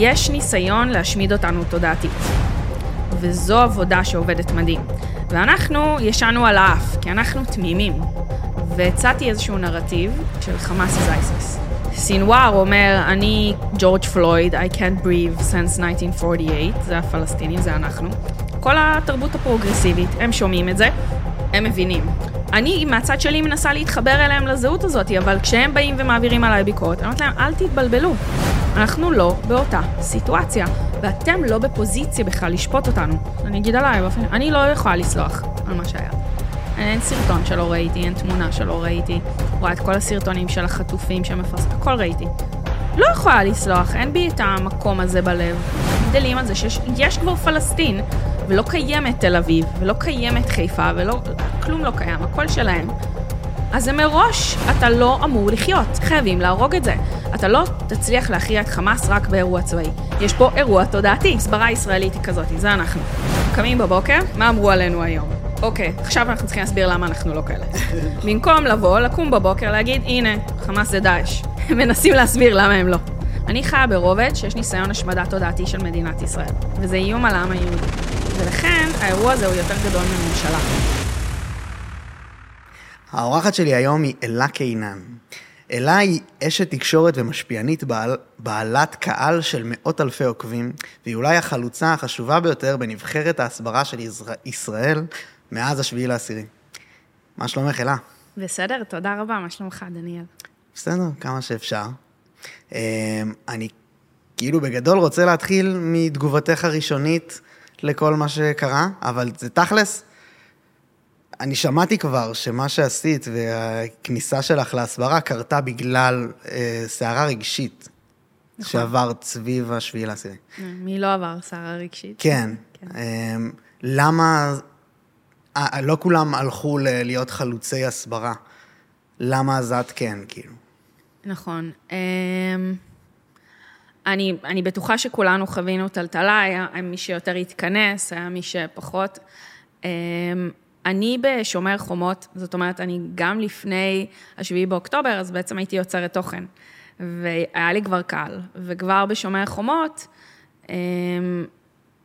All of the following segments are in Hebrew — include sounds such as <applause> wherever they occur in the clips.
יש ניסיון להשמיד אותנו תודעתית. וזו עבודה שעובדת מדהים. ואנחנו ישנו על האף, כי אנחנו תמימים. והצעתי איזשהו נרטיב של חמאס is ISIS. סינואר אומר, אני ג'ורג' פלויד, I can't breathe since 1948, זה הפלסטינים, זה אנחנו. כל התרבות הפרוגרסיבית, הם שומעים את זה, הם מבינים. אני מהצד שלי מנסה להתחבר אליהם לזהות הזאת, אבל כשהם באים ומעבירים עליי ביקורת, אני אומרת להם, אל תתבלבלו. אנחנו לא באותה סיטואציה, ואתם לא בפוזיציה בכלל לשפוט אותנו. אני אגיד עליי, באופן, אני לא יכולה לסלוח על מה שהיה. אין סרטון שלא ראיתי, אין תמונה שלא ראיתי. רואה את כל הסרטונים של החטופים שמפרסמים, הכל ראיתי. לא יכולה לסלוח, אין בי את המקום הזה בלב. גדלים על זה שיש כבר פלסטין, ולא קיימת תל אביב, ולא קיימת חיפה, ולא... כלום לא קיים, הכל שלהם. אז זה מראש, אתה לא אמור לחיות, חייבים להרוג את זה. אתה לא תצליח להכריע את חמאס רק באירוע צבאי. יש פה אירוע תודעתי, הסברה ישראלית היא כזאת, זה אנחנו. קמים בבוקר, מה אמרו עלינו היום? אוקיי, עכשיו אנחנו צריכים להסביר למה אנחנו לא כאלה. <laughs> במקום לבוא, לקום בבוקר, להגיד, הנה, חמאס זה דאעש. <laughs> מנסים להסביר למה הם לא. אני חיה ברובד שיש ניסיון השמדה תודעתי של מדינת ישראל, וזה איום על העם היהודי. ולכן, האירוע הזה הוא יותר גדול מממשלה. האורחת שלי היום היא אלה קינן. אלה היא אשת תקשורת ומשפיענית בעל, בעלת קהל של מאות אלפי עוקבים, והיא אולי החלוצה החשובה ביותר בנבחרת ההסברה של ישראל מאז השביעי לעשירי. מה שלומך, אלה? בסדר, תודה רבה, מה שלומך, דניאל? בסדר, כמה שאפשר. אמ, אני כאילו בגדול רוצה להתחיל מתגובתך הראשונית לכל מה שקרה, אבל זה תכלס, אני שמעתי כבר שמה שעשית והכניסה שלך להסברה קרתה בגלל אה, סערה רגשית. נכון. שעברת סביב השביעי לעשירי. מי לא עבר סערה רגשית? כן. כן. אה, למה, אה, לא כולם הלכו להיות חלוצי הסברה. למה אז את כן, כאילו? נכון. אה, אני, אני בטוחה שכולנו חווינו טלטלה, היה מי שיותר התכנס, היה מי שפחות. אני בשומר חומות, זאת אומרת, אני גם לפני השביעי באוקטובר, אז בעצם הייתי יוצרת תוכן. והיה לי כבר קל. וכבר בשומר חומות, אמ,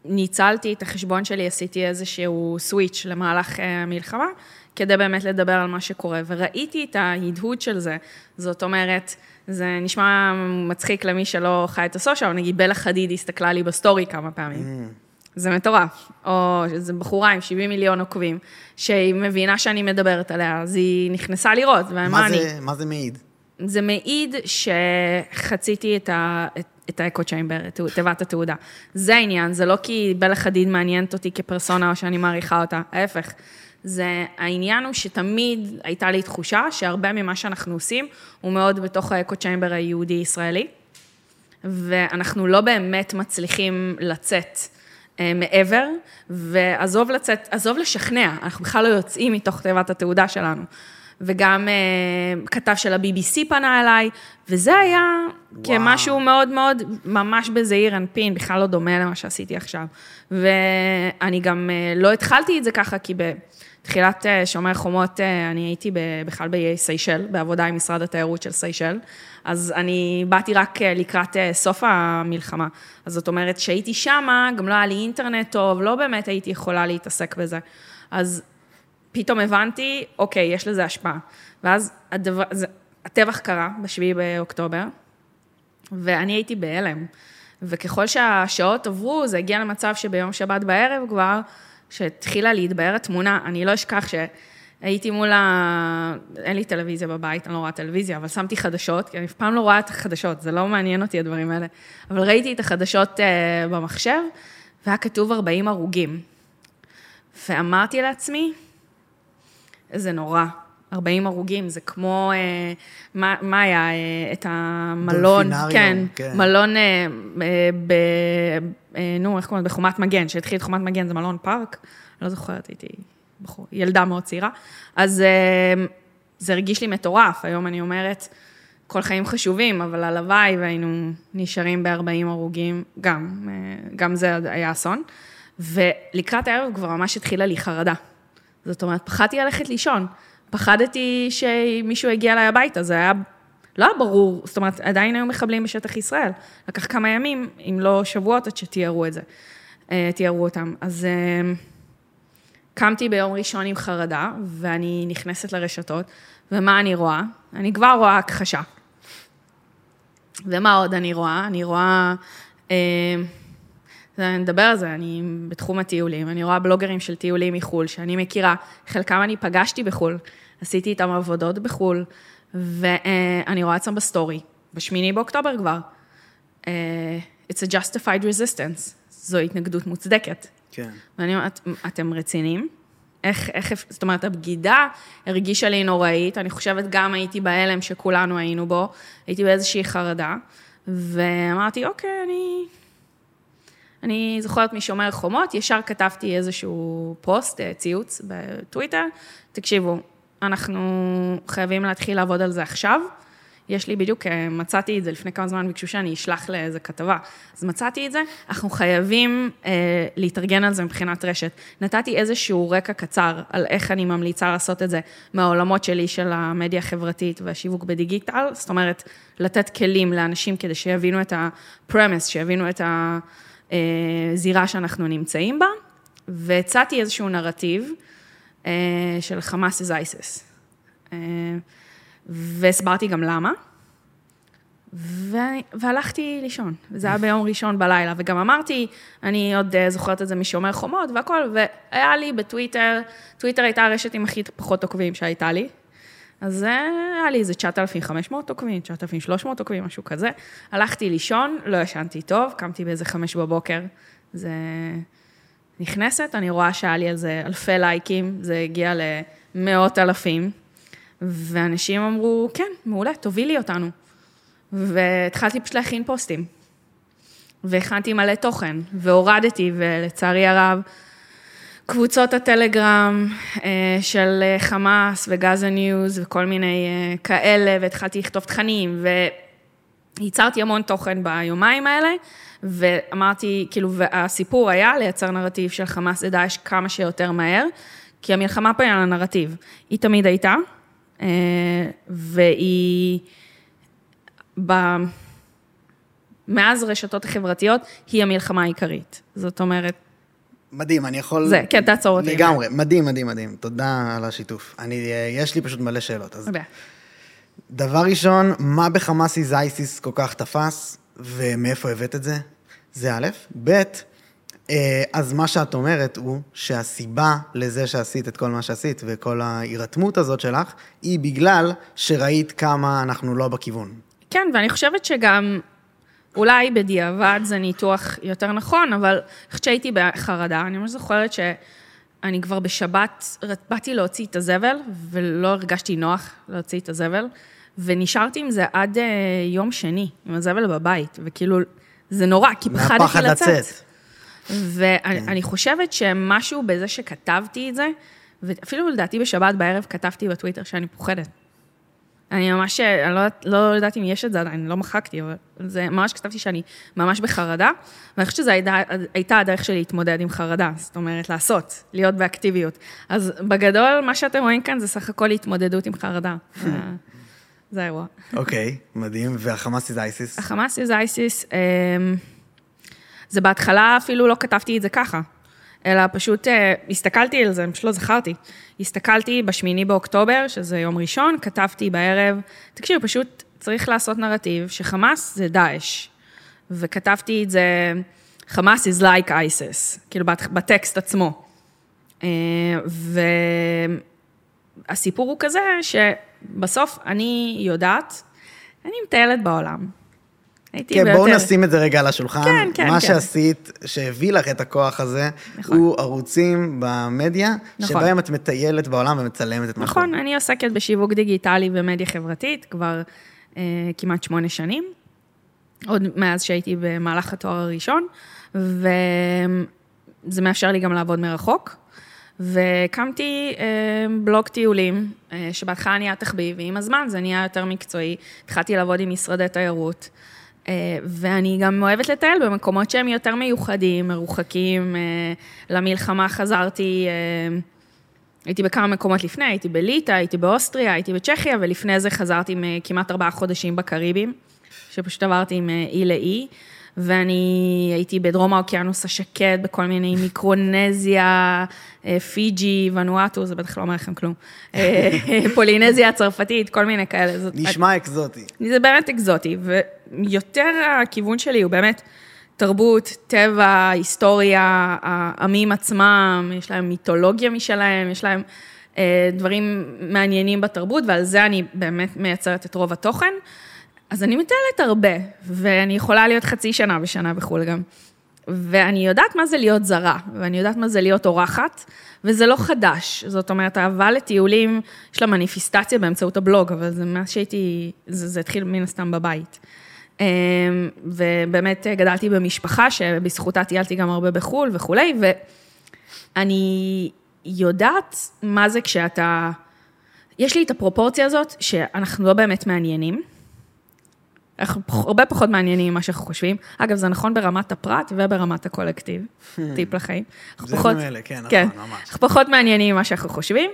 ניצלתי את החשבון שלי, עשיתי איזשהו switch למהלך אה, המלחמה, כדי באמת לדבר על מה שקורה. וראיתי את ההדהוד של זה. זאת אומרת, זה נשמע מצחיק למי שלא חי את הסושיאל, נגיד בלה חדיד הסתכלה לי בסטורי כמה פעמים. Mm. זה מטורף. או זו בחורה עם 70 מיליון עוקבים, שהיא מבינה שאני מדברת עליה, אז היא נכנסה לראות, ומה אני... מה זה מעיד? זה מעיד שחציתי את, ה, את, את האקו צ'יימבר, את תיבת התעודה. זה העניין, זה לא כי בלה חדיד מעניינת אותי כפרסונה או שאני מעריכה אותה, ההפך. זה, העניין הוא שתמיד הייתה לי תחושה שהרבה ממה שאנחנו עושים הוא מאוד בתוך האקו צ'יימבר היהודי-ישראלי, ואנחנו לא באמת מצליחים לצאת מעבר, ועזוב לצאת, עזוב לשכנע, אנחנו בכלל לא יוצאים מתוך תיבת התעודה שלנו. וגם uh, כתב של ה-BBC פנה אליי, וזה היה וואו. כמשהו מאוד מאוד, ממש בזעיר אנפין, בכלל לא דומה למה שעשיתי עכשיו. ואני גם uh, לא התחלתי את זה ככה, כי בתחילת uh, שומר חומות uh, אני הייתי בכלל באיי סיישל, בעבודה עם משרד התיירות של סיישל. אז אני באתי רק אה, לקראת אה, סוף המלחמה. אז זאת אומרת, כשהייתי שמה, גם לא היה לי אינטרנט טוב, לא באמת הייתי יכולה להתעסק בזה. אז פתאום הבנתי, אוקיי, יש לזה השפעה. ואז הדבר, זה, הטבח קרה ב-7 באוקטובר, ואני הייתי בהלם. וככל שהשעות עברו, זה הגיע למצב שביום שבת בערב כבר, שהתחילה להתבהר התמונה, אני לא אשכח ש... הייתי מול ה... אין לי טלוויזיה בבית, אני לא רואה טלוויזיה, אבל שמתי חדשות, כי אני אף פעם לא רואה את החדשות, זה לא מעניין אותי הדברים האלה. אבל ראיתי את החדשות uh, במחשב, והיה כתוב 40 הרוגים. ואמרתי לעצמי, זה נורא. 40 הרוגים, זה כמו, אה, מה, מה היה, אה, את המלון, כן, כן, מלון, אה, ב, אה, נו, איך קוראים לזה, בחומת מגן, שהתחיל את חומת מגן, זה מלון פארק, לא זוכרת, הייתי בחור, ילדה מאוד צעירה. אז אה, זה הרגיש לי מטורף, היום אני אומרת, כל חיים חשובים, אבל הלוואי והיינו נשארים ב-40 הרוגים, גם, אה, גם זה היה אסון. ולקראת הערב כבר ממש התחילה לי חרדה. זאת אומרת, פחדתי ללכת לישון. פחדתי שמישהו יגיע אליי הביתה, זה היה לא היה ברור, זאת אומרת, עדיין היו מחבלים בשטח ישראל. לקח כמה ימים, אם לא שבועות, עד שתיארו את זה, אה, תיארו אותם. אז אה, קמתי ביום ראשון עם חרדה, ואני נכנסת לרשתות, ומה אני רואה? אני כבר רואה הכחשה. ומה עוד אני רואה? אני רואה... אה, נדבר על זה, אני בתחום הטיולים, אני רואה בלוגרים של טיולים מחו"ל, שאני מכירה, חלקם אני פגשתי בחו"ל, עשיתי איתם עבודות בחו"ל, ואני רואה אצלם בסטורי, בשמיני באוקטובר כבר. Uh, It's a justified resistance, זו התנגדות מוצדקת. כן. ואני אומרת, אתם רציניים? איך, איך, זאת אומרת, הבגידה הרגישה לי נוראית, אני חושבת גם הייתי בהלם שכולנו היינו בו, הייתי באיזושהי חרדה, ואמרתי, אוקיי, אני... אני זוכרת משומר חומות, ישר כתבתי איזשהו פוסט, אה, ציוץ בטוויטר, תקשיבו, אנחנו חייבים להתחיל לעבוד על זה עכשיו. יש לי בדיוק, אה, מצאתי את זה לפני כמה זמן, ביקשו שאני אשלח לאיזה כתבה. אז מצאתי את זה, אנחנו חייבים אה, להתארגן על זה מבחינת רשת. נתתי איזשהו רקע קצר על איך אני ממליצה לעשות את זה מהעולמות שלי של המדיה החברתית והשיווק בדיגיטל, זאת אומרת, לתת כלים לאנשים כדי שיבינו את ה-premise, שיבינו את הזירה אה, שאנחנו נמצאים בה, והצעתי איזשהו נרטיב. אה, של חמאס is ISIS. אה, והסברתי גם למה. ו... והלכתי לישון, זה היה ביום ראשון בלילה, וגם אמרתי, אני עוד אה, זוכרת את זה משומר חומות והכל, והיה לי בטוויטר, טוויטר הייתה הרשת עם הכי פחות עוקבים שהייתה לי, אז היה לי איזה 9,500 עוקבים, 9,300 עוקבים, משהו כזה. הלכתי לישון, לא ישנתי טוב, קמתי באיזה חמש בבוקר, זה נכנסת, אני רואה שהיה לי על זה אלפי לייקים, זה הגיע למאות אלפים, ואנשים אמרו, כן, מעולה, תובילי אותנו. והתחלתי פשוט להכין פוסטים. והכנתי מלא תוכן, והורדתי, ולצערי הרב, קבוצות הטלגרם אה, של חמאס וגאזה ניוז וכל מיני אה, כאלה, והתחלתי לכתוב תכנים, וייצרתי המון תוכן ביומיים האלה, ואמרתי, כאילו, והסיפור היה לייצר נרטיב של חמאס ודאעש כמה שיותר מהר, כי המלחמה פה היא על הנרטיב. היא תמיד הייתה, אה, והיא... ב... מאז הרשתות החברתיות, היא המלחמה העיקרית. זאת אומרת... מדהים, אני יכול... זה, כן, תעצור אותי. לגמרי, מדהים, מדהים, מדהים. תודה על השיתוף. אני, אה, יש לי פשוט מלא שאלות. אז... דבר ראשון, מה בחמאס איזייסיס כל כך תפס, ומאיפה הבאת את זה? זה א', ב', אה, אז מה שאת אומרת הוא שהסיבה לזה שעשית את כל מה שעשית וכל ההירתמות הזאת שלך, היא בגלל שראית כמה אנחנו לא בכיוון. כן, ואני חושבת שגם, אולי בדיעבד זה ניתוח יותר נכון, אבל כשהייתי בחרדה, אני ממש זוכרת שאני כבר בשבת, באתי להוציא את הזבל, ולא הרגשתי נוח להוציא את הזבל, ונשארתי עם זה עד אה, יום שני, עם הזבל בבית, וכאילו... זה נורא, כי פחדתי לצאת. לצאת. ואני כן. חושבת שמשהו בזה שכתבתי את זה, ואפילו לדעתי בשבת בערב כתבתי בטוויטר שאני פוחדת. אני ממש, אני לא, לא יודעת אם יש את זה עדיין, לא מחקתי, אבל זה ממש כתבתי שאני ממש בחרדה, ואני חושבת שזו הייתה, הייתה הדרך שלי להתמודד עם חרדה, זאת אומרת, לעשות, להיות באקטיביות. אז בגדול, מה שאתם רואים כאן זה סך הכל התמודדות עם חרדה. זה האירוע. אוקיי, מדהים. והחמאס איז אייסיס? החמאס איז אייסיס, אמ, זה בהתחלה אפילו לא כתבתי את זה ככה, אלא פשוט אה, הסתכלתי על זה, פשוט לא זכרתי. הסתכלתי בשמיני באוקטובר, שזה יום ראשון, כתבתי בערב, תקשיב, פשוט צריך לעשות נרטיב שחמאס זה דאעש. וכתבתי את זה, חמאס is like ISIS, כאילו בטקסט עצמו. אה, והסיפור הוא כזה, ש... בסוף אני יודעת, אני מטיילת בעולם. הייתי כן, ביותר... בואו נשים את זה רגע על השולחן. כן, כן, מה כן. שעשית, שהביא לך את הכוח הזה, נכון. הוא ערוצים במדיה, נכון. שבהם את מטיילת בעולם ומצלמת את מה נכון, אני עוסקת בשיווק דיגיטלי ומדיה חברתית כבר אה, כמעט שמונה שנים, עוד מאז שהייתי במהלך התואר הראשון, וזה מאפשר לי גם לעבוד מרחוק. והקמתי אה, בלוג טיולים, אה, שבהתחלה נהיה תחביב, ועם הזמן זה נהיה יותר מקצועי. התחלתי לעבוד עם משרדי תיירות, אה, ואני גם אוהבת לטייל במקומות שהם יותר מיוחדים, מרוחקים. למלחמה חזרתי הייתי בכמה מקומות לפני, הייתי בליטא, הייתי באוסטריה, הייתי בצ'כיה, ולפני זה חזרתי אה, כמעט ארבעה חודשים בקריבים, שפשוט עברתי עם אה, אי לאי, ואני הייתי בדרום האוקיינוס השקט, בכל מיני <laughs> מיקרונזיה, אה, פיג'י, ונואטו, זה בטח לא אומר לכם כלום, אה, <laughs> פולינזיה הצרפתית, כל מיני כאלה. זאת- נשמע אקזוטי. זה באמת אקזוטי, ויותר הכיוון שלי הוא באמת תרבות, טבע, היסטוריה, העמים עצמם, יש להם מיתולוגיה משלהם, יש להם אה, דברים מעניינים בתרבות, ועל זה אני באמת מייצרת את רוב התוכן. אז אני מטיילת הרבה, ואני יכולה להיות חצי שנה בשנה בחו"ל גם. ואני יודעת מה זה להיות זרה, ואני יודעת מה זה להיות אורחת, וזה לא חדש. זאת אומרת, האהבה לטיולים, יש לה מניפיסטציה באמצעות הבלוג, אבל זה מאז שהייתי, זה, זה התחיל מן הסתם בבית. אמ, ובאמת גדלתי במשפחה שבזכותה טיילתי גם הרבה בחו"ל וכולי, ואני יודעת מה זה כשאתה... יש לי את הפרופורציה הזאת שאנחנו לא באמת מעניינים. אנחנו הרבה פחות מעניינים ממה שאנחנו חושבים. אגב, זה נכון ברמת הפרט וברמת הקולקטיב, <laughs> טיפ לחיים. זה פחות- ממילא, כן, נכון, כן, ממש. אנחנו פחות מעניינים ממה שאנחנו חושבים,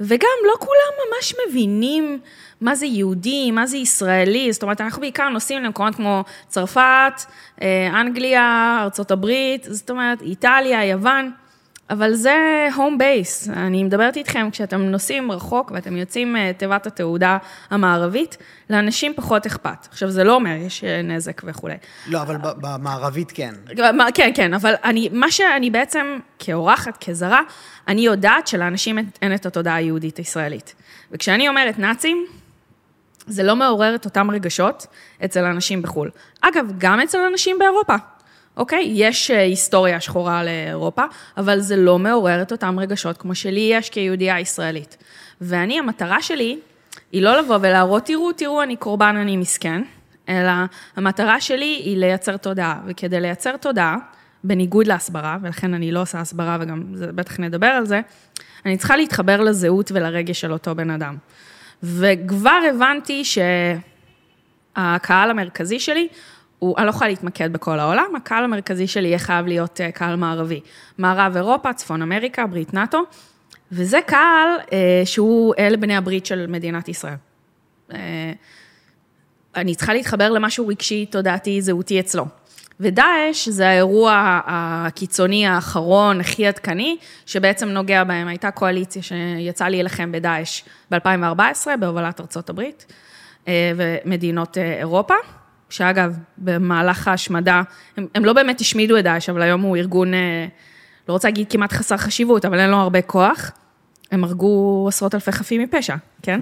וגם לא כולם ממש מבינים מה זה יהודי, מה זה ישראלי, זאת אומרת, אנחנו בעיקר נוסעים למקומות כמו צרפת, אה, אנגליה, ארצות הברית, זאת אומרת, איטליה, יוון, אבל זה הום בייס. אני מדברת איתכם כשאתם נוסעים רחוק ואתם יוצאים מתיבת התעודה המערבית, לאנשים פחות אכפת. עכשיו, זה לא אומר, יש אה, נזק וכולי. לא, אבל במערבית כן. כן, כן, אבל אני, מה שאני בעצם, כאורחת, כזרה, אני יודעת שלאנשים אין- את התודעה היהודית הישראלית. וכשאני אומרת נאצים, זה לא מעורר את אותם רגשות אצל אנשים בחו"ל. אגב, גם אצל אנשים באירופה, אוקיי? יש אה, היסטוריה שחורה לאירופה, אבל זה לא מעורר את אותם רגשות כמו שלי יש כיהודייה ישראלית. ואני, המטרה שלי היא לא לבוא ולהראות, תראו, תראו, אני קורבן, אני מסכן, אלא המטרה שלי היא לייצר תודעה. וכדי לייצר תודעה, בניגוד להסברה, ולכן אני לא עושה הסברה וגם בטח נדבר על זה, אני צריכה להתחבר לזהות ולרגש של אותו בן אדם. וכבר הבנתי שהקהל המרכזי שלי, הוא, אני לא יכולה להתמקד בכל העולם, הקהל המרכזי שלי יהיה חייב להיות אה, קהל מערבי. מערב אירופה, צפון אמריקה, ברית נאט"ו, וזה קהל אה, שהוא אלה בני הברית של מדינת ישראל. אה, אני צריכה להתחבר למשהו רגשי, תודעתי, זהותי אצלו. ודאעש זה האירוע הקיצוני האחרון, הכי עדכני, שבעצם נוגע בהם. הייתה קואליציה שיצאה להילחם בדאעש ב-2014, בהובלת ארצות הברית אה, ומדינות אה, אירופה, שאגב, במהלך ההשמדה, הם, הם לא באמת השמידו את דאעש, אבל היום הוא ארגון, אה, לא רוצה להגיד כמעט חסר חשיבות, אבל אין לו הרבה כוח. הם הרגו עשרות אלפי חפים מפשע, כן?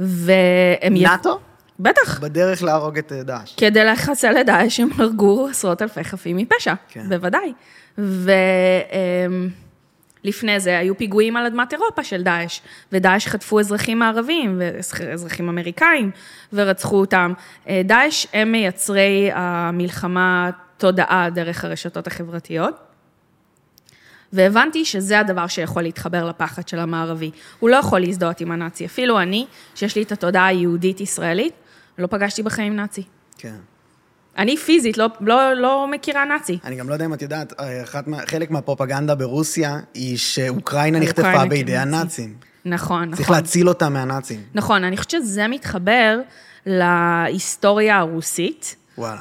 והם... י- נאט"ו? בטח. בדרך להרוג את אה, דאעש. כדי לחסל את דאעש, הם הרגו עשרות אלפי חפים מפשע, כן. בוודאי. ולפני זה היו פיגועים על אדמת אירופה של דאעש, ודאעש חטפו אזרחים ערבים ואזרחים אמריקאים ורצחו אותם. אה, דאעש הם מייצרי המלחמה תודעה דרך הרשתות החברתיות. והבנתי שזה הדבר שיכול להתחבר לפחד של המערבי. הוא לא יכול להזדהות עם הנאצי. אפילו אני, שיש לי את התודעה היהודית-ישראלית, לא פגשתי בחיים נאצי. כן. אני פיזית לא, לא, לא מכירה נאצי. אני גם לא יודע אם את יודעת, אה, אחת חלק מהפרופגנדה ברוסיה היא שאוקראינה נחטפה בידי כנאצי. הנאצים. נכון, צריך נכון. להציל אותה מהנאצים. נכון, אני חושבת שזה מתחבר להיסטוריה הרוסית. וואלה.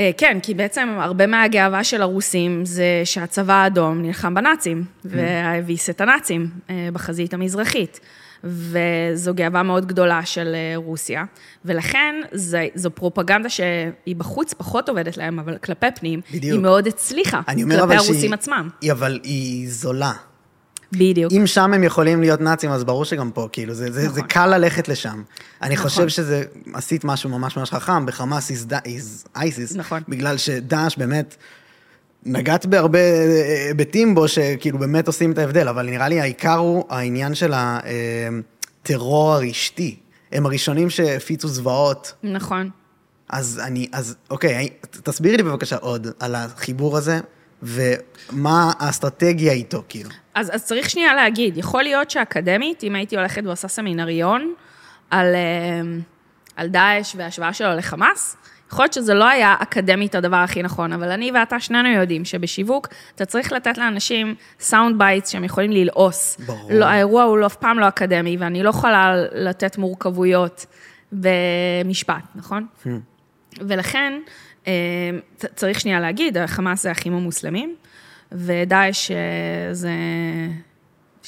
אה, כן, כי בעצם הרבה מהגאווה של הרוסים זה שהצבא האדום נלחם בנאצים, והביס את הנאצים אה, בחזית המזרחית. וזו גאווה מאוד גדולה של אה, רוסיה, ולכן זה, זו פרופגנדה שהיא בחוץ פחות עובדת להם, אבל כלפי פנים, בדיוק. היא מאוד הצליחה, אני אומר כלפי הרוסים שהיא... עצמם. היא, אבל היא זולה. בדיוק. אם שם הם יכולים להיות נאצים, אז ברור שגם פה, כאילו, זה, זה, זה נכון. קל ללכת לשם. אני נכון. חושב שזה, עשית משהו ממש ממש חכם, בחמאס is אייסיס. נכון. בגלל שדאעש באמת, נגעת בהרבה אה, היבטים בו, שכאילו באמת עושים את ההבדל, אבל נראה לי העיקר הוא העניין של הטרור הרשתי. הם הראשונים שהפיצו זוועות. נכון. אז אני, אז אוקיי, תסבירי לי בבקשה עוד על החיבור הזה, ומה האסטרטגיה איתו, כאילו. אז, אז צריך שנייה להגיד, יכול להיות שאקדמית, אם הייתי הולכת ועושה סמינריון על, אה, על דאעש וההשוואה שלו לחמאס, יכול להיות שזה לא היה אקדמית הדבר הכי נכון, אבל אני ואתה שנינו יודעים שבשיווק אתה צריך לתת לאנשים sound bites שהם יכולים ללעוס. ברור. לא, האירוע הוא לא, אף פעם לא אקדמי, ואני לא יכולה לתת מורכבויות במשפט, נכון? ולכן, אה, צריך שנייה להגיד, חמאס זה האחים המוסלמים, ודאעש אה, זה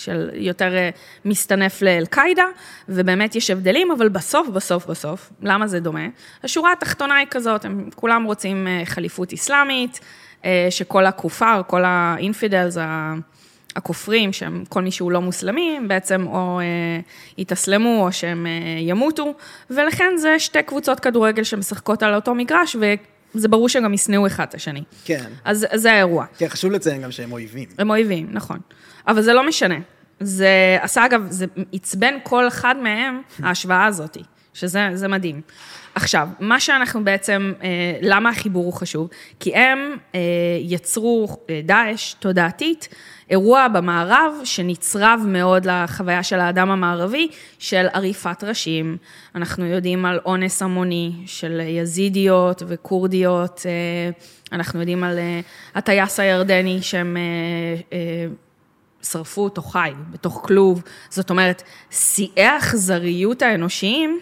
של יותר אה, מסתנף לאל-קאעידה, ובאמת יש הבדלים, אבל בסוף, בסוף, בסוף, למה זה דומה? השורה התחתונה היא כזאת, הם כולם רוצים אה, חליפות אסלאמית, אה, שכל הכופר, כל האינפידלס, הכופרים, שהם כל מי שהוא לא מוסלמי, הם בעצם או אה, יתאסלמו או שהם אה, ימותו, ולכן זה שתי קבוצות כדורגל שמשחקות על אותו מגרש, וזה ברור שהם גם ישנאו אחד את השני. כן. אז זה האירוע. כן, חשוב לציין גם שהם אויבים. הם אויבים, נכון. אבל זה לא משנה. זה עשה, אגב, זה עצבן כל אחד מהם, ההשוואה הזאת, שזה זה מדהים. עכשיו, מה שאנחנו בעצם, אה, למה החיבור הוא חשוב? כי הם אה, יצרו, אה, דאעש, תודעתית, אירוע במערב שנצרב מאוד לחוויה של האדם המערבי, של עריפת ראשים. אנחנו יודעים על אונס המוני של יזידיות וכורדיות, אנחנו יודעים על הטייס הירדני שהם... שרפו אותו חי בתוך כלוב. זאת אומרת, שיאי האכזריות האנושיים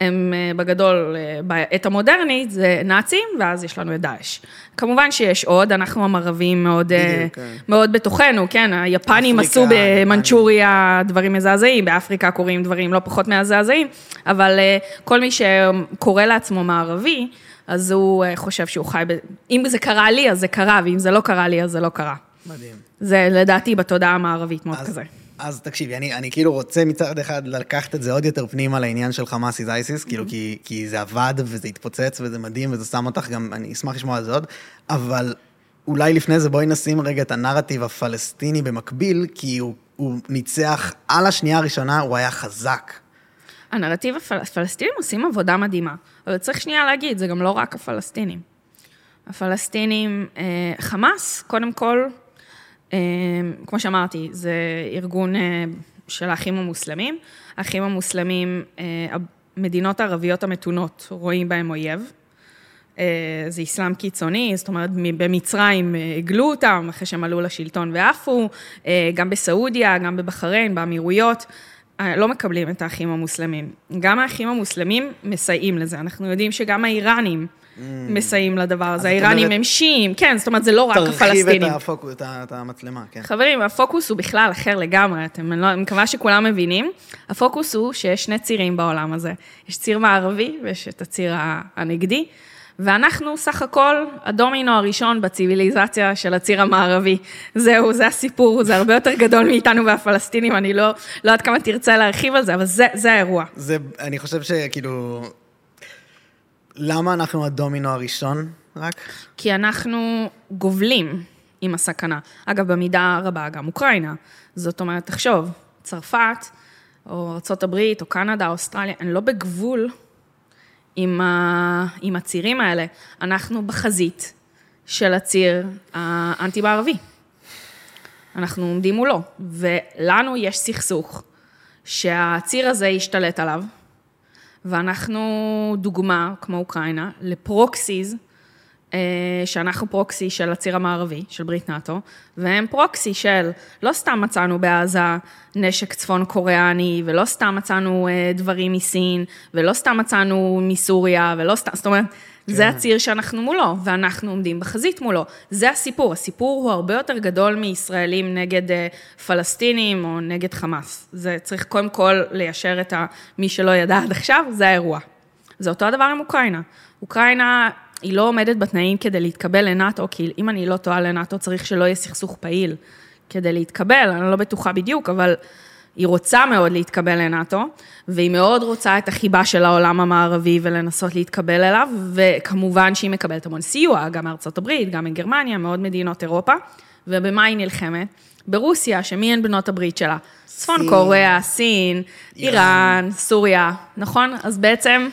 הם אה, בגדול, אה, בעת המודרנית, זה נאצים, ואז יש לנו את דאעש. כמובן שיש עוד, אנחנו המערבים מאוד, אה, בדיוק, כן. מאוד בתוכנו, כן, היפנים אפריקה, עשו במנצ'וריה דברים מזעזעים, באפריקה קורים דברים לא פחות מזעזעים, אבל כל מי שקורא לעצמו מערבי, אז הוא חושב שהוא חי ב... אם זה קרה לי, אז זה קרה, ואם זה לא קרה לי, אז זה לא קרה. מדהים. זה לדעתי בתודעה המערבית מאוד אז, כזה. אז תקשיבי, אני, אני כאילו רוצה מצד אחד לקחת את זה עוד יותר פנימה לעניין של חמאס איז אייסיס, כאילו כי, כי זה עבד וזה התפוצץ וזה מדהים וזה שם אותך גם, אני אשמח לשמוע על זה עוד, אבל אולי לפני זה בואי נשים רגע את הנרטיב הפלסטיני במקביל, כי הוא, הוא ניצח על השנייה הראשונה, הוא היה חזק. הנרטיב הפל- הפלסטינים עושים עבודה מדהימה, אבל צריך שנייה להגיד, זה גם לא רק הפלסטינים. הפלסטינים, אה, חמאס, קודם כל, כמו שאמרתי, זה ארגון אה, של האחים המוסלמים. האחים המוסלמים, אה, המדינות הערביות המתונות רואים בהם אויב. אה, זה אסלאם קיצוני, זאת אומרת, במצרים אה, הגלו אותם אחרי שהם עלו לשלטון ועפו, אה, גם בסעודיה, גם בבחריין, באמירויות, אה, לא מקבלים את האחים המוסלמים. גם האחים המוסלמים מסייעים לזה, אנחנו יודעים שגם האיראנים מסייעים לדבר הזה, האיראנים הם שיעים, כן, זאת אומרת, זה לא רק תרחיב את, הפלסטינים. הפוקוס, את, המצלמה, כן. חברים, הפוקוס הוא בכלל אחר לגמרי, אתם, אני, לא, אני מקווה שכולם מבינים. הפוקוס הוא שיש שני צירים בעולם הזה. יש ציר מערבי ויש את הציר הנגדי, ואנחנו סך הכל הדומינו הראשון בציוויליזציה של הציר המערבי. זהו, זה הסיפור, זה הרבה יותר גדול מאיתנו והפלסטינים, אני לא, לא יודעת כמה תרצה להרחיב על זה, אבל זה, זה האירוע. זה, אני חושב שכאילו, למה אנחנו הדומינו הראשון רק? כי אנחנו גובלים עם הסכנה. אגב, במידה רבה גם אוקראינה. זאת אומרת, תחשוב, צרפת, או ארה"ב, או קנדה, או אוסטרליה, הן לא בגבול עם, ה... עם הצירים האלה. אנחנו בחזית של הציר האנטי-מערבי. אנחנו עומדים מולו, ולנו יש סכסוך שהציר הזה ישתלט עליו, ואנחנו דוגמה, כמו אוקראינה, לפרוקסיז, אה, שאנחנו פרוקסי של הציר המערבי, של ברית נאט"ו, והם פרוקסי של, לא סתם מצאנו בעזה נשק צפון קוריאני, ולא סתם מצאנו אה, דברים מסין, ולא סתם מצאנו מסוריה, ולא סתם, זאת אומרת, זה הציר שאנחנו מולו, ואנחנו עומדים בחזית מולו. זה הסיפור. הסיפור הוא הרבה יותר גדול מישראלים נגד אה, פלסטינים או נגד חמאס. זה צריך קודם כל ליישר את ה... מי שלא ידע עד עכשיו, זה האירוע. זה אותו הדבר עם אוקראינה. אוקראינה, היא לא עומדת בתנאים כדי להתקבל לנאט"ו, כי אם אני לא טועה לנאט"ו, צריך שלא יהיה סכסוך פעיל כדי להתקבל, אני לא בטוחה בדיוק, אבל היא רוצה מאוד להתקבל לנאט"ו, והיא מאוד רוצה את החיבה של העולם המערבי ולנסות להתקבל אליו, וכמובן שהיא מקבלת המון סיוע, גם מארצות הברית, גם מגרמניה, מאוד מדינות אירופה. ובמה היא נלחמת? ברוסיה, שמי הן בנות הברית שלה? צפון סין. קוריאה, סין, איראן. איראן, סוריה, נכון? אז בעצם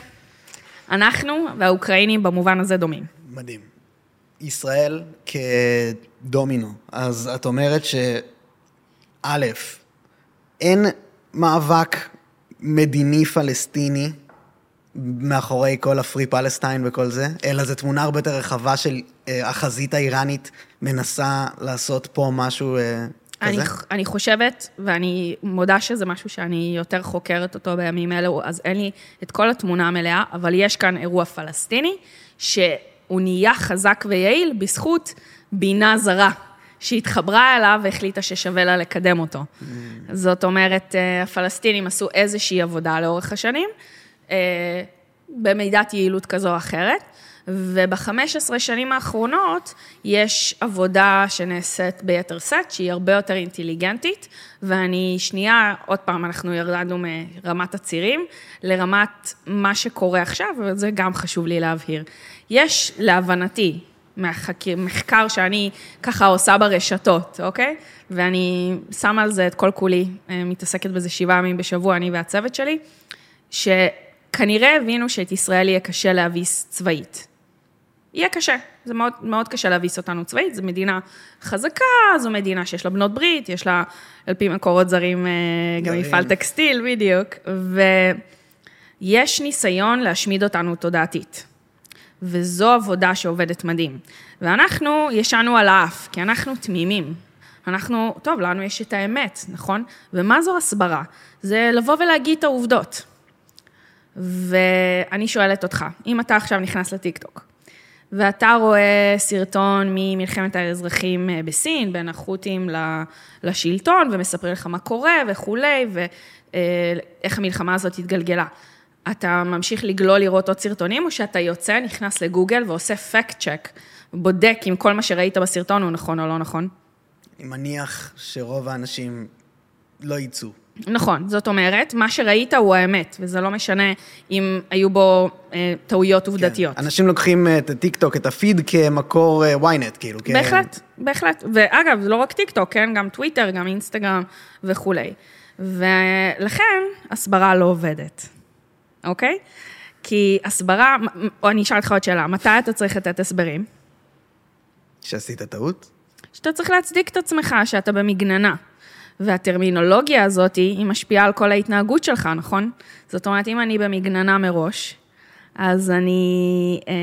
אנחנו והאוקראינים במובן הזה דומים. מדהים. ישראל כדומינו, אז את אומרת שא', אין מאבק מדיני פלסטיני מאחורי כל הפרי פלסטיין וכל זה, אלא זו תמונה הרבה יותר רחבה של אה, החזית האיראנית מנסה לעשות פה משהו אה, אני, כזה? אני חושבת, ואני מודה שזה משהו שאני יותר חוקרת אותו בימים אלו, אז אין לי את כל התמונה המלאה, אבל יש כאן אירוע פלסטיני, שהוא נהיה חזק ויעיל בזכות בינה זרה, שהתחברה אליו והחליטה ששווה לה לקדם אותו. Mm. זאת אומרת, אה, הפלסטינים עשו איזושהי עבודה לאורך השנים, אה, במידת יעילות כזו או אחרת. וב-15 שנים האחרונות יש עבודה שנעשית ביתר סט, שהיא הרבה יותר אינטליגנטית, ואני שנייה, עוד פעם, אנחנו ירדנו מרמת הצירים לרמת מה שקורה עכשיו, וזה גם חשוב לי להבהיר. יש, להבנתי, מחקר שאני ככה עושה ברשתות, אוקיי? ואני שמה על זה את כל כולי, אה, מתעסקת בזה שבעה ימים בשבוע, אני והצוות שלי, שכנראה הבינו שאת ישראל יהיה קשה להביס צבאית. יהיה קשה. זה מאוד, מאוד קשה להביס אותנו צבאית, זו מדינה חזקה, זו מדינה שיש לה בנות ברית, יש לה, על פי מקורות זרים, אה, גם מפעל טקסטיל, בדיוק, ויש ניסיון להשמיד אותנו תודעתית. וזו עבודה שעובדת מדהים. ואנחנו ישנו על האף, כי אנחנו תמימים. אנחנו, טוב, לנו יש את האמת, נכון? ומה זו הסברה? זה לבוא ולהגיד את העובדות. ואני שואלת אותך, אם אתה עכשיו נכנס לטיקטוק, ואתה רואה סרטון ממלחמת האזרחים אה, בסין, בין החות'ים לשלטון, ומספרים לך מה קורה וכולי, ואיך המלחמה הזאת התגלגלה. אתה ממשיך לגלול לראות עוד סרטונים, או שאתה יוצא, נכנס לגוגל ועושה פקט צ'ק, בודק אם כל מה שראית בסרטון הוא נכון או לא נכון? אני מניח שרוב האנשים לא יצאו. נכון, זאת אומרת, מה שראית הוא האמת, וזה לא משנה אם היו בו אה, טעויות עובדתיות. כן. אנשים לוקחים אה, את הטיקטוק, את הפיד כמקור אה, ynet, כאילו. בהחלט, כ... בהחלט. ואגב, לא רק טיקטוק, כן? גם טוויטר, גם אינסטגרם וכולי. ולכן, הסברה לא עובדת, אוקיי? כי הסברה, או אני אשאל אותך עוד שאלה, מתי אתה צריך לתת הסברים? שעשית טעות? שאתה צריך להצדיק את עצמך, שאתה במגננה. והטרמינולוגיה הזאת, היא משפיעה על כל ההתנהגות שלך, נכון? זאת אומרת, אם אני במגננה מראש, אז אני, אה,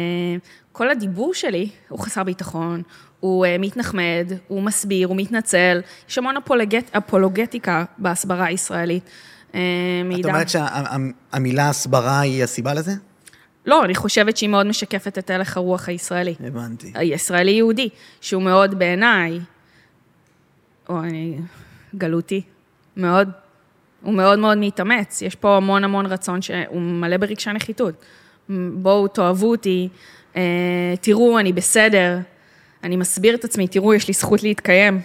כל הדיבור שלי הוא חסר ביטחון, הוא אה, מתנחמד, הוא מסביר, הוא מתנצל, יש המון אפולוגט, אפולוגטיקה בהסברה הישראלית. אה, את אומרת שהמילה הסברה היא הסיבה לזה? לא, אני חושבת שהיא מאוד משקפת את הלך הרוח הישראלי. הבנתי. הישראלי-יהודי, שהוא מאוד בעיניי, או אני גלותי, מאוד. הוא מאוד מאוד מתאמץ, יש פה המון המון רצון שהוא מלא ברגשי נחיתות. בואו, תאהבו אותי, אה, תראו, אני בסדר, אני מסביר את עצמי, תראו, יש לי זכות להתקיים.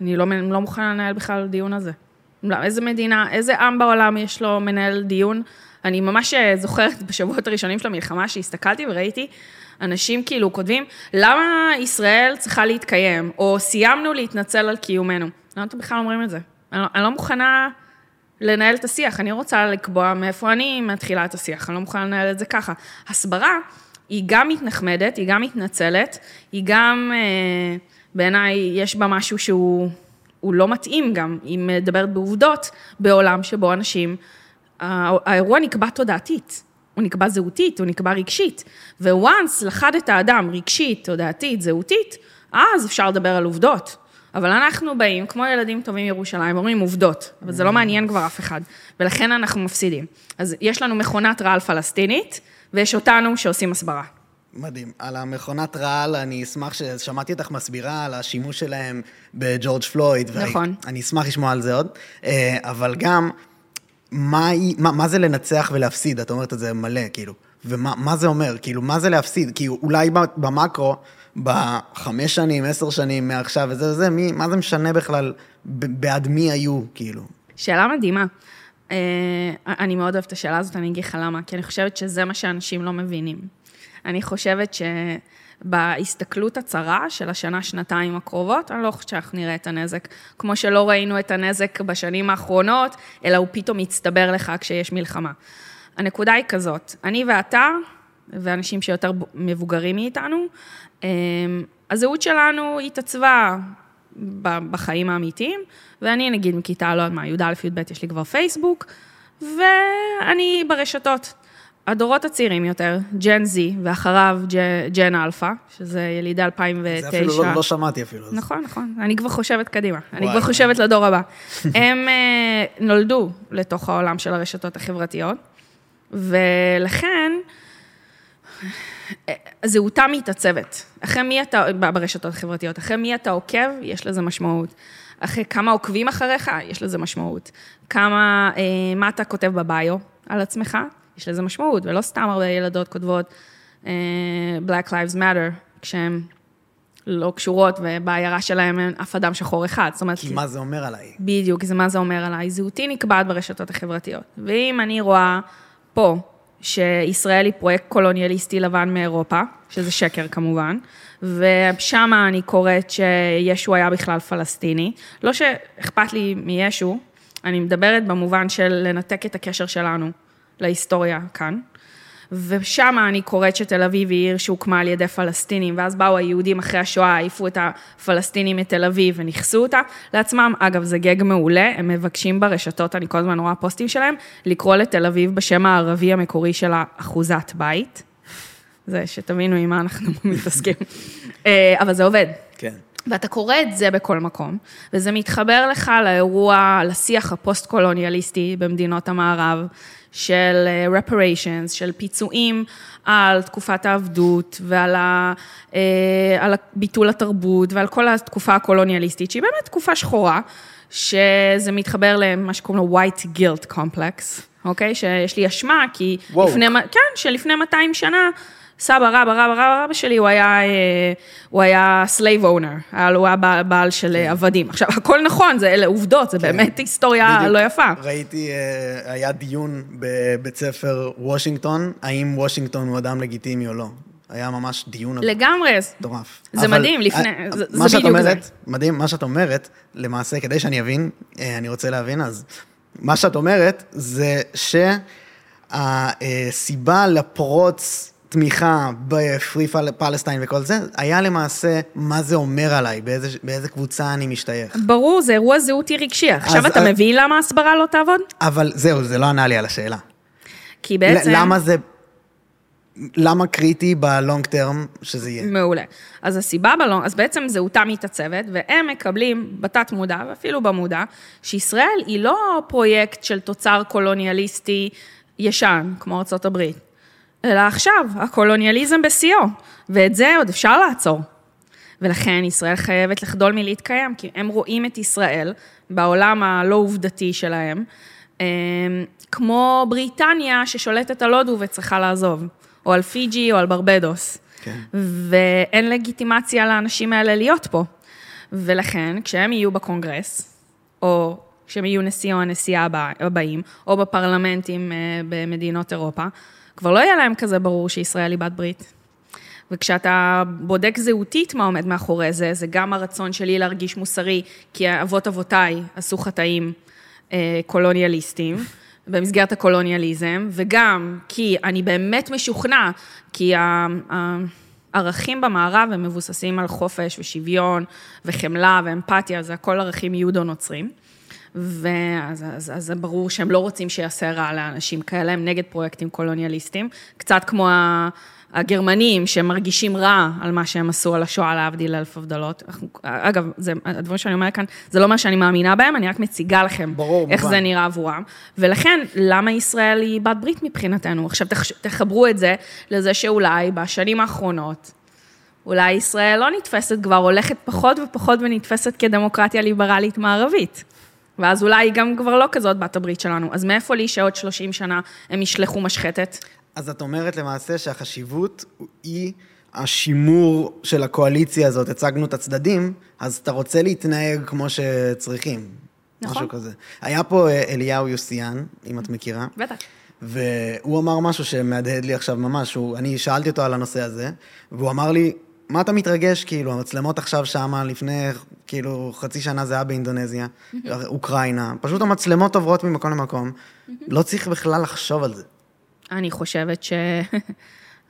אני לא, לא מוכנה לנהל בכלל דיון הזה. לא, איזה מדינה, איזה עם בעולם יש לו מנהל דיון? אני ממש אה, זוכרת בשבועות הראשונים של המלחמה, שהסתכלתי וראיתי אנשים כאילו כותבים, למה ישראל צריכה להתקיים, או סיימנו להתנצל על קיומנו. למה אתם בכלל אומרים את זה? אני לא, אני לא מוכנה לנהל את השיח, אני רוצה לקבוע מאיפה אני מתחילה את השיח, אני לא מוכנה לנהל את זה ככה. הסברה היא גם מתנחמדת, היא גם מתנצלת, היא גם, אה, בעיניי, יש בה משהו שהוא לא מתאים גם, היא מדברת בעובדות, בעולם שבו אנשים, האירוע נקבע תודעתית. הוא נקבע זהותית, הוא נקבע רגשית. וואנס לחד את האדם רגשית, תודעתית, זהותית, אז אפשר לדבר על עובדות. אבל אנחנו באים, כמו ילדים טובים מירושלים, אומרים עובדות, אבל זה לא מעניין כבר אף אחד, ולכן אנחנו מפסידים. אז יש לנו מכונת רעל פלסטינית, ויש אותנו שעושים הסברה. מדהים. על המכונת רעל, אני אשמח ששמעתי אותך מסבירה על השימוש שלהם בג'ורג' פלויד. נכון. אני אשמח לשמוע על זה עוד. אה, אבל גם, מה, מה, מה זה לנצח ולהפסיד? את אומרת את זה מלא, כאילו. ומה זה אומר? כאילו, מה זה להפסיד? כי אולי במקרו, בחמש שנים, עשר שנים מעכשיו וזה וזה, מי, מה זה משנה בכלל בעד מי היו, כאילו? שאלה מדהימה. Uh, אני מאוד אוהבת את השאלה הזאת, אני אגיד לך למה, כי אני חושבת שזה מה שאנשים לא מבינים. אני חושבת שבהסתכלות הצרה של השנה-שנתיים הקרובות, אני לא חושבת שאנחנו נראה את הנזק. כמו שלא ראינו את הנזק בשנים האחרונות, אלא הוא פתאום מצטבר לך כשיש מלחמה. הנקודה היא כזאת, אני ואתה, ואנשים שיותר מבוגרים מאיתנו, אמ, הזהות שלנו התעצבה בחיים האמיתיים, ואני נגיד מכיתה, לא יודעת מה, י"א, י"ב, יש לי כבר פייסבוק, ואני ברשתות. הדורות הצעירים יותר, Gen Z, ואחריו Gen Alpha, שזה ילידי 2009. זה אפילו לא, לא שמעתי אפילו. אז- נכון, נכון. אני כבר חושבת קדימה. אני וואי. כבר חושבת לדור הבא. הם אה, נולדו לתוך העולם של הרשתות החברתיות, ולכן אה, זהותם מתעצבת. אחרי מי אתה, ברשתות החברתיות, אחרי מי אתה עוקב, יש לזה משמעות. אחרי כמה עוקבים אחריך, יש לזה משמעות. כמה, אה, מה אתה כותב בביו על עצמך, יש לזה משמעות, ולא סתם הרבה ילדות כותבות אה, Black Lives Matter, כשהן לא קשורות, ובעיירה שלהם אין אף אדם שחור אחד. זאת אומרת, כי מה זה אומר עליי? בדיוק, זה מה זה אומר עליי. זהותי נקבעת ברשתות החברתיות. ואם אני רואה פה שישראל היא פרויקט קולוניאליסטי לבן מאירופה, שזה שקר כמובן, ושם אני קוראת שישו היה בכלל פלסטיני. לא שאכפת לי מישו, אני מדברת במובן של לנתק את הקשר שלנו להיסטוריה כאן. ושם אני קוראת שתל אביב היא עיר שהוקמה על ידי פלסטינים, ואז באו היהודים אחרי השואה, העיפו את הפלסטינים מתל אביב וניכסו אותה לעצמם. אגב, זה גג מעולה, הם מבקשים ברשתות, אני כל הזמן רואה פוסטים שלהם, לקרוא לתל אביב בשם הערבי המקורי שלה, אחוזת בית. זה, שתבינו עם מה אנחנו <laughs> מתעסקים. אה, אבל זה עובד. כן. ואתה קורא את זה בכל מקום, וזה מתחבר לך לאירוע, לשיח הפוסט-קולוניאליסטי במדינות המערב, של אה, reparations, של פיצויים על תקופת העבדות ועל ה, אה, על ביטול התרבות ועל כל התקופה הקולוניאליסטית, שהיא באמת תקופה שחורה, שזה מתחבר למה שקוראים לו white guilt complex, אוקיי? שיש לי אשמה, כי וואו. לפני, כן, שלפני 200 שנה, סבא רבא רבא רבא רבא שלי, הוא היה, אה, הוא היה slave owner, הוא היה בעל, בעל של אה, עבדים. עכשיו, הכל נכון, זה אלה עובדות, זה באמת היסטוריה כן. בדיוק. לא יפה. ראיתי, אה, היה דיון בבית ספר וושינגטון, האם וושינגטון הוא אדם לגיטימי או לא. היה ממש דיון. לגמרי, מטורף. זה אבל, מדהים, לפני- זה- מה זה שאת בדיוק אומרת, זה. מדהים, מה שאת אומרת, למעשה, כדי שאני אבין, אני רוצה להבין, אז מה שאת אומרת זה שהסיבה לפרוץ תמיכה בפרי פלסטיין וכל זה, היה למעשה מה זה אומר עליי, באיזה, באיזה קבוצה אני משתייך. ברור, זה אירוע זהותי רגשי. עכשיו אתה אז- מבין למה ההסברה לא תעבוד? אבל זהו, זה לא ענה לי על השאלה. כי בעצם... למה זה... למה קריטי בלונג טרם שזה יהיה? מעולה. אז הסיבה בלון, אז בעצם זהותם מתעצבת, והם מקבלים בתת מודע, ואפילו במודע, שישראל היא לא פרויקט של תוצר קולוניאליסטי ישן, כמו הברית, אלא עכשיו, הקולוניאליזם בשיאו, ואת זה עוד אפשר לעצור. ולכן ישראל חייבת לחדול מלהתקיים, כי הם רואים את ישראל בעולם הלא עובדתי שלהם, אה, כמו בריטניה ששולטת על הודו וצריכה לעזוב, או על פיג'י או על ברבדוס. כן. ואין לגיטימציה לאנשים האלה להיות פה. ולכן, כשהם יהיו בקונגרס, או כשהם יהיו נשיא או הנשיאה הבא- הבאים, או בפרלמנטים אה, במדינות אירופה, כבר לא יהיה להם כזה ברור שישראל היא בת ברית. וכשאתה בודק זהותית מה עומד מאחורי זה, זה גם הרצון שלי להרגיש מוסרי, כי אבות אבותיי עשו חטאים אה, קולוניאליסטים, במסגרת הקולוניאליזם, וגם כי אני באמת משוכנע, כי הערכים במערב הם מבוססים על חופש ושוויון וחמלה ואמפתיה, זה הכל ערכים יהודו-נוצרים. ואז אז, אז זה ברור שהם לא רוצים שיעשה רע לאנשים כאלה, הם נגד פרויקטים קולוניאליסטים, קצת כמו הגרמנים שמרגישים רע על מה שהם עשו על השואה, להבדיל אלף הבדלות. אגב, זה, הדברים שאני אומרת כאן, זה לא מה שאני מאמינה בהם, אני רק מציגה לכם ברור, איך מובן. זה נראה עבורם. ולכן, למה ישראל היא בת ברית מבחינתנו? עכשיו תחברו את זה לזה שאולי בשנים האחרונות, אולי ישראל לא נתפסת כבר, הולכת פחות ופחות ונתפסת כדמוקרטיה ליברלית מערבית. ואז אולי היא גם כבר לא כזאת בת הברית שלנו. אז מאיפה לי שעוד 30 שנה הם ישלחו משחטת? אז את אומרת למעשה שהחשיבות היא השימור של הקואליציה הזאת, הצגנו את הצדדים, אז אתה רוצה להתנהג כמו שצריכים. נכון. משהו כזה. היה פה אה, אליהו יוסיאן, אם את מכירה, בטח. והוא אמר משהו שמהדהד לי עכשיו ממש, הוא, אני שאלתי אותו על הנושא הזה, והוא אמר לי, מה אתה מתרגש, כאילו, המצלמות עכשיו שמה, לפני, כאילו, חצי שנה זה היה באינדונזיה, אוקראינה, פשוט המצלמות עוברות ממקום למקום, לא צריך בכלל לחשוב על זה. אני חושבת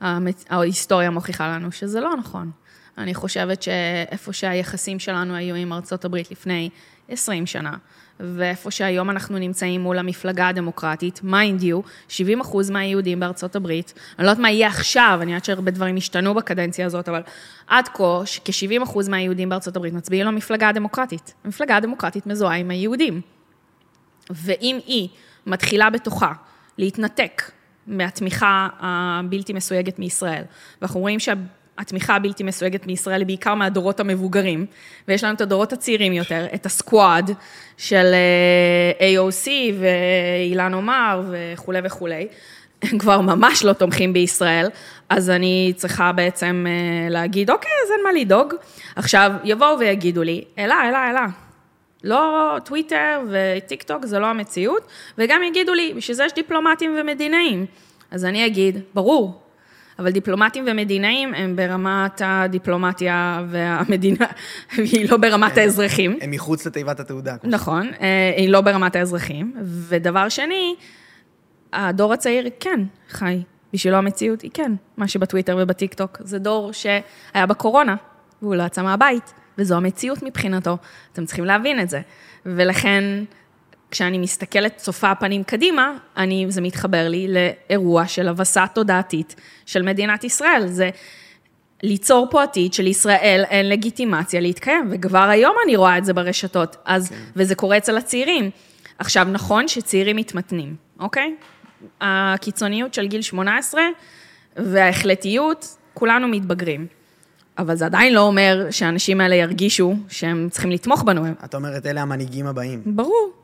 שההיסטוריה <laughs> מוכיחה לנו שזה לא נכון. אני חושבת שאיפה שהיחסים שלנו היו עם ארצות הברית לפני 20 שנה. ואיפה שהיום אנחנו נמצאים מול המפלגה הדמוקרטית, mind you, 70 אחוז מהיהודים בארצות הברית, אני לא יודעת מה יהיה עכשיו, אני יודעת שהרבה דברים השתנו בקדנציה הזאת, אבל עד כה, כ-70 אחוז מהיהודים בארצות הברית מצביעים למפלגה הדמוקרטית. המפלגה הדמוקרטית מזוהה עם היהודים. ואם היא מתחילה בתוכה להתנתק מהתמיכה הבלתי מסויגת מישראל, ואנחנו רואים שהתמיכה הבלתי מסויגת מישראל היא בעיקר מהדורות המבוגרים, ויש לנו את הדורות הצעירים יותר, את הסקואד של אה, AOC ואילן עומר וכולי וכולי, הם כבר ממש לא תומכים בישראל, אז אני צריכה בעצם אה, להגיד, אוקיי, אז אין מה לדאוג. עכשיו, יבואו ויגידו לי, אלה, אלה, אלה, לא טוויטר וטיק טוק זה לא המציאות, וגם יגידו לי, בשביל זה יש דיפלומטים ומדינאים. אז אני אגיד, ברור, אבל דיפלומטים ומדינאים הם ברמת הדיפלומטיה והמדינה, <laughs> היא לא ברמת האזרחים. הם מחוץ לתיבת התעודה. נכון, אה, היא לא ברמת האזרחים. ודבר שני, הדור הצעיר כן חי, בשבילו המציאות היא כן, מה שבטוויטר ובטיק טוק. זה דור שהיה בקורונה, והוא לא יצא מהבית. וזו המציאות מבחינתו. אתם צריכים להבין את זה. ולכן, כשאני מסתכלת, צופה פנים קדימה, אני, זה מתחבר לי לאירוע של הבסה תודעתית של מדינת ישראל. זה ליצור פה עתיד שלישראל אין לגיטימציה להתקיים, וכבר היום אני רואה את זה ברשתות, אז, כן. וזה קורה אצל הצעירים. עכשיו, נכון שצעירים מתמתנים, אוקיי? הקיצוניות של גיל 18 וההחלטיות, כולנו מתבגרים. אבל זה עדיין לא אומר שהאנשים האלה ירגישו שהם צריכים לתמוך בנו. את אומרת, אלה המנהיגים הבאים. ברור.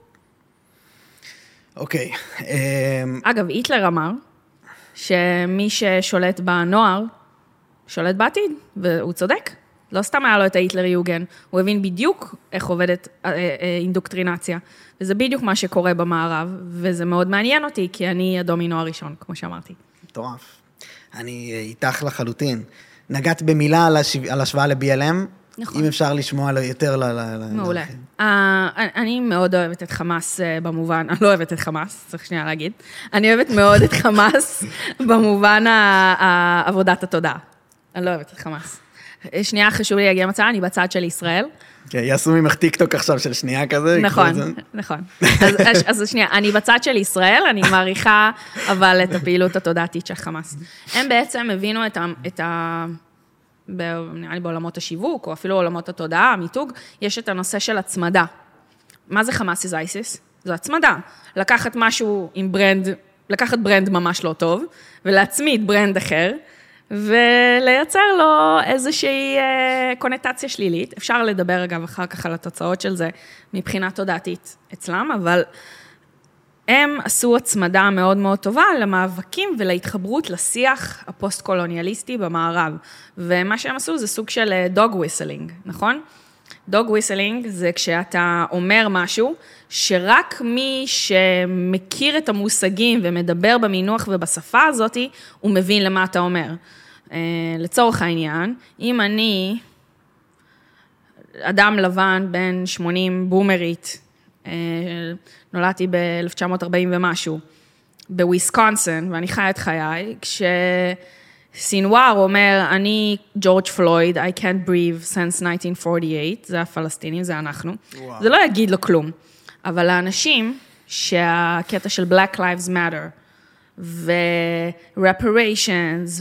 אוקיי. אמ, אגב, היטלר אמר שמי ששולט בנוער, שולט בעתיד, והוא צודק. לא סתם היה לו את ההיטלר יוגן, הוא הבין בדיוק איך עובדת אה, אה, אינדוקטרינציה. וזה בדיוק מה שקורה במערב, וזה מאוד מעניין אותי, כי אני הדומינו הראשון, כמו שאמרתי. מטורף. אני איתך לחלוטין. נגעת במילה על, השו... על השוואה ל-BLM. נכון. אם אפשר לשמוע יותר ל... מעולה. Uh, אני מאוד אוהבת את חמאס uh, במובן, אני לא אוהבת את חמאס, צריך שנייה להגיד. אני אוהבת מאוד את חמאס <laughs> במובן עבודת התודעה. אני לא אוהבת את חמאס. שנייה, חשוב לי להגיע למצב, אני בצד של ישראל. כן, יעשו ממך טיקטוק עכשיו של שנייה כזה. נכון, נכון. אז, אז שנייה, אני בצד של ישראל, אני מעריכה אבל את הפעילות התודעתית של חמאס. הם בעצם הבינו את ה... נראה לי בעולמות השיווק, או אפילו עולמות התודעה, המיתוג, יש את הנושא של הצמדה. מה זה חמאס is ISIS? זו הצמדה. לקחת משהו עם brand, לקחת brand ממש לא טוב, ולהצמיד brand אחר, ולייצר לו איזושהי אה, קונוטציה שלילית. אפשר לדבר, אגב, אחר כך על התוצאות של זה מבחינה תודעתית אצלם, אבל הם עשו הצמדה מאוד מאוד טובה למאבקים ולהתחברות לשיח הפוסט-קולוניאליסטי במערב. ומה שהם עשו זה סוג של dog אה, whistling, נכון? dog whistling זה כשאתה אומר משהו, שרק מי שמכיר את המושגים ומדבר במינוח ובשפה הזאת, הוא מבין למה אתה אומר. אה, לצורך העניין, אם אני אדם לבן בן 80 בומרית, נולדתי ב-1940 ומשהו, בוויסקונסין, ואני חיה את חיי, כש... סינואר אומר, אני ג'ורג' פלויד, I can't breathe since 1948, זה הפלסטינים, זה אנחנו. וואו. זה לא יגיד לו כלום. אבל האנשים שהקטע של Black Lives Matter, ו-reparations,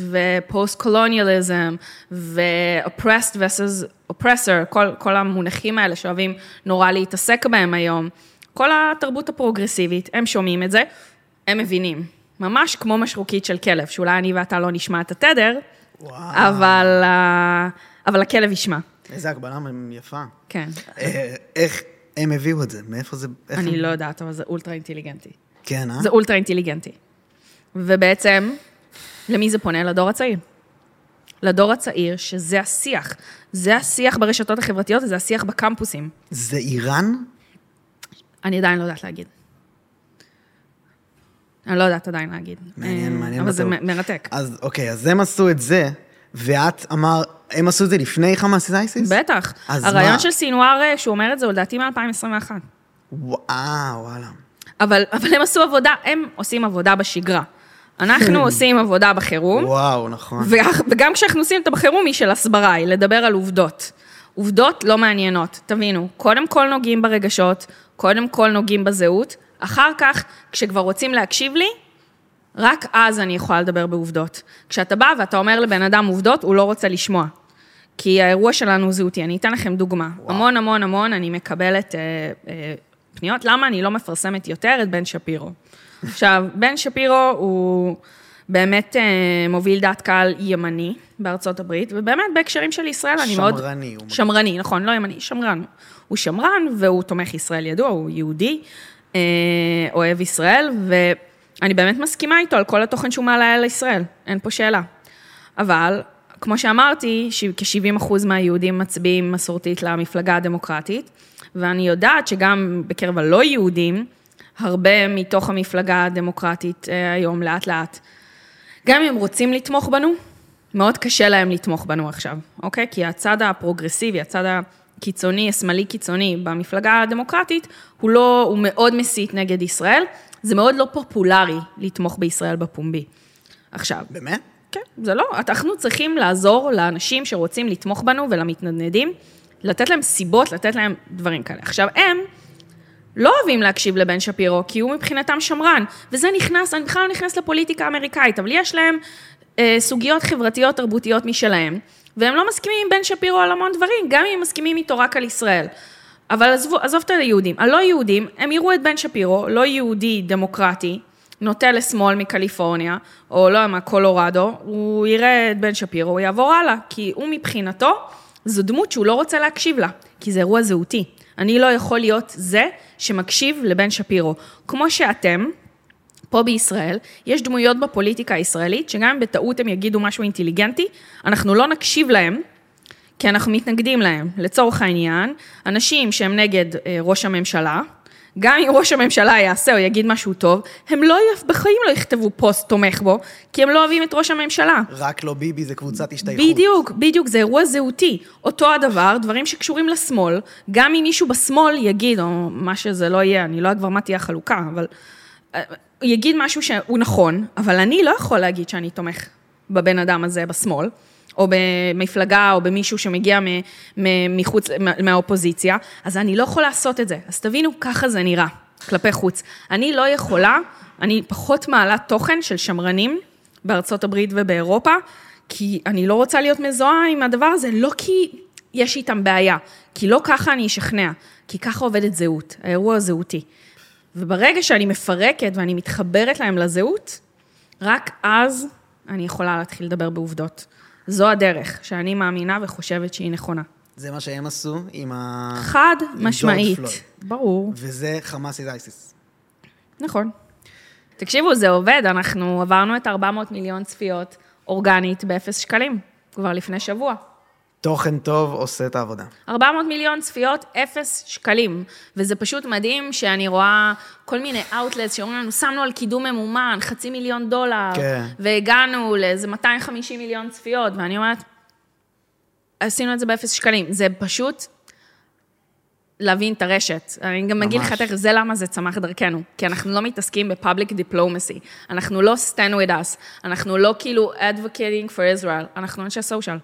ו-post-colonialism, ו-oppressed versus oppressor, כל, כל המונחים האלה שאוהבים נורא להתעסק בהם היום, כל התרבות הפרוגרסיבית, הם שומעים את זה, הם מבינים. ממש כמו משרוקית של כלב, שאולי אני ואתה לא נשמע את התדר, אבל, אה, אבל הכלב ישמע. איזה הגבלה יפה. כן. אה, איך הם הביאו את זה? מאיפה זה... אני הם... לא יודעת, אבל זה אולטרה אינטליגנטי. כן, אה? זה אולטרה אינטליגנטי. ובעצם, למי זה פונה? לדור הצעיר. לדור הצעיר, שזה השיח. זה השיח ברשתות החברתיות, זה השיח בקמפוסים. זה איראן? אני עדיין לא יודעת להגיד. אני לא יודעת עדיין להגיד. מעניין, אה, מעניין. אבל זה מרתק. אז אוקיי, אז הם עשו את זה, ואת אמר, הם עשו את זה לפני חמאס אייסיס? בטח. הרעיון של סינואר, אה, שהוא אומר את זה, הוא לדעתי מ-2021. וואו, וואלה. אבל, אבל הם עשו עבודה, הם עושים עבודה בשגרה. אנחנו עושים עבודה בחירום. וואו, נכון. וגם כשאנחנו עושים את הבחירום היא של הסברה, היא לדבר על עובדות. עובדות לא מעניינות, תבינו. קודם כל נוגעים ברגשות, קודם כל נוגעים בזהות, אחר כך, כשכבר רוצים להקשיב לי, רק אז אני יכולה לדבר בעובדות. כשאתה בא ואתה אומר לבן אדם עובדות, הוא לא רוצה לשמוע. כי האירוע שלנו זהותי. אני אתן לכם דוגמה. וואו. המון המון המון אני מקבלת אה, אה, פניות, למה אני לא מפרסמת יותר את בן שפירו. עכשיו, בן שפירו הוא באמת אה, מוביל דעת קהל ימני בארצות הברית, ובאמת בהקשרים של ישראל אני מאוד... שמרני. הוא שמרני, נכון, לא ימני, שמרן. הוא שמרן והוא תומך ישראל ידוע, הוא יהודי, אה, אוהב ישראל, ואני באמת מסכימה איתו על כל התוכן שהוא מעלה על ישראל, אין פה שאלה. אבל, כמו שאמרתי, כ-70% מהיהודים מצביעים מסורתית למפלגה הדמוקרטית, ואני יודעת שגם בקרב הלא יהודים, הרבה מתוך המפלגה הדמוקרטית אה, היום, לאט לאט, גם אם הם רוצים לתמוך בנו, מאוד קשה להם לתמוך בנו עכשיו, אוקיי? כי הצד הפרוגרסיבי, הצד הקיצוני, השמאלי קיצוני במפלגה הדמוקרטית, הוא לא, הוא מאוד מסית נגד ישראל. זה מאוד לא פופולרי לתמוך בישראל בפומבי. עכשיו. באמת? כן, זה לא, אנחנו צריכים לעזור לאנשים שרוצים לתמוך בנו ולמתנדנדים, לתת להם סיבות, לתת להם דברים כאלה. עכשיו, הם לא אוהבים להקשיב לבן שפירו, כי הוא מבחינתם שמרן, וזה נכנס, אני בכלל לא נכנס לפוליטיקה האמריקאית, אבל יש להם אה, סוגיות חברתיות תרבותיות משלהם, והם לא מסכימים עם בן שפירו על המון דברים, גם אם הם מסכימים איתו רק על ישראל. אבל עזבו, עזוב את היהודים. הלא יהודים, הם יראו את בן שפירו, לא יהודי דמוקרטי, נוטה לשמאל מקליפורניה, או לא יודע מה, קולורדו, הוא יראה את בן שפירו, הוא יעבור הלאה, כי הוא מבחינתו, זו דמות שהוא לא רוצה להקשיב לה, כי זה אירוע זהותי. אני לא יכול להיות זה שמקשיב לבן שפירו. כמו שאתם, פה בישראל, יש דמויות בפוליטיקה הישראלית, שגם אם בטעות הם יגידו משהו אינטליגנטי, אנחנו לא נקשיב להם, כי אנחנו מתנגדים להם. לצורך העניין, אנשים שהם נגד אה, ראש הממשלה, גם אם ראש הממשלה יעשה או יגיד משהו טוב, הם לא, בחיים לא יכתבו פוסט תומך בו, כי הם לא אוהבים את ראש הממשלה. רק לא ביבי זה קבוצת השתייכות. בדיוק, בדיוק, זה אירוע זהותי. אותו הדבר, דברים שקשורים לשמאל, גם אם מישהו בשמאל יגיד, או מה שזה לא יהיה, אני לא יודעת כבר מה תהיה החלוקה, אבל אה, יגיד משהו שהוא נכון, אבל אני לא יכול להגיד שאני תומך בבן אדם הזה בשמאל. או במפלגה, או במישהו שמגיע מחוץ, מהאופוזיציה, אז אני לא יכולה לעשות את זה. אז תבינו, ככה זה נראה, כלפי חוץ. אני לא יכולה, אני פחות מעלה תוכן של שמרנים בארצות הברית ובאירופה, כי אני לא רוצה להיות מזוהה עם הדבר הזה, לא כי יש איתם בעיה, כי לא ככה אני אשכנע, כי ככה עובדת זהות, האירוע הזהותי. וברגע שאני מפרקת ואני מתחברת להם לזהות, רק אז אני יכולה להתחיל לדבר בעובדות. זו הדרך שאני מאמינה וחושבת שהיא נכונה. זה מה שהם עשו עם ה... חד משמעית. ברור. וזה חמאס איז אייסיס. נכון. תקשיבו, זה עובד, אנחנו עברנו את 400 מיליון צפיות אורגנית באפס שקלים, כבר לפני שבוע. תוכן טוב עושה את העבודה. 400 מיליון צפיות, אפס שקלים. וזה פשוט מדהים שאני רואה כל מיני outlets שאומרים לנו, שמנו על קידום ממומן, חצי מיליון דולר, כן. והגענו לאיזה 250 מיליון צפיות, ואני אומרת, עשינו את זה באפס שקלים. זה פשוט להבין את הרשת. אני גם אגיד לך תכף, זה למה זה צמח דרכנו. כי אנחנו לא מתעסקים ב public diplomacy. אנחנו לא stand with us. אנחנו לא כאילו advocating for Israel. אנחנו אנשי סושיאל.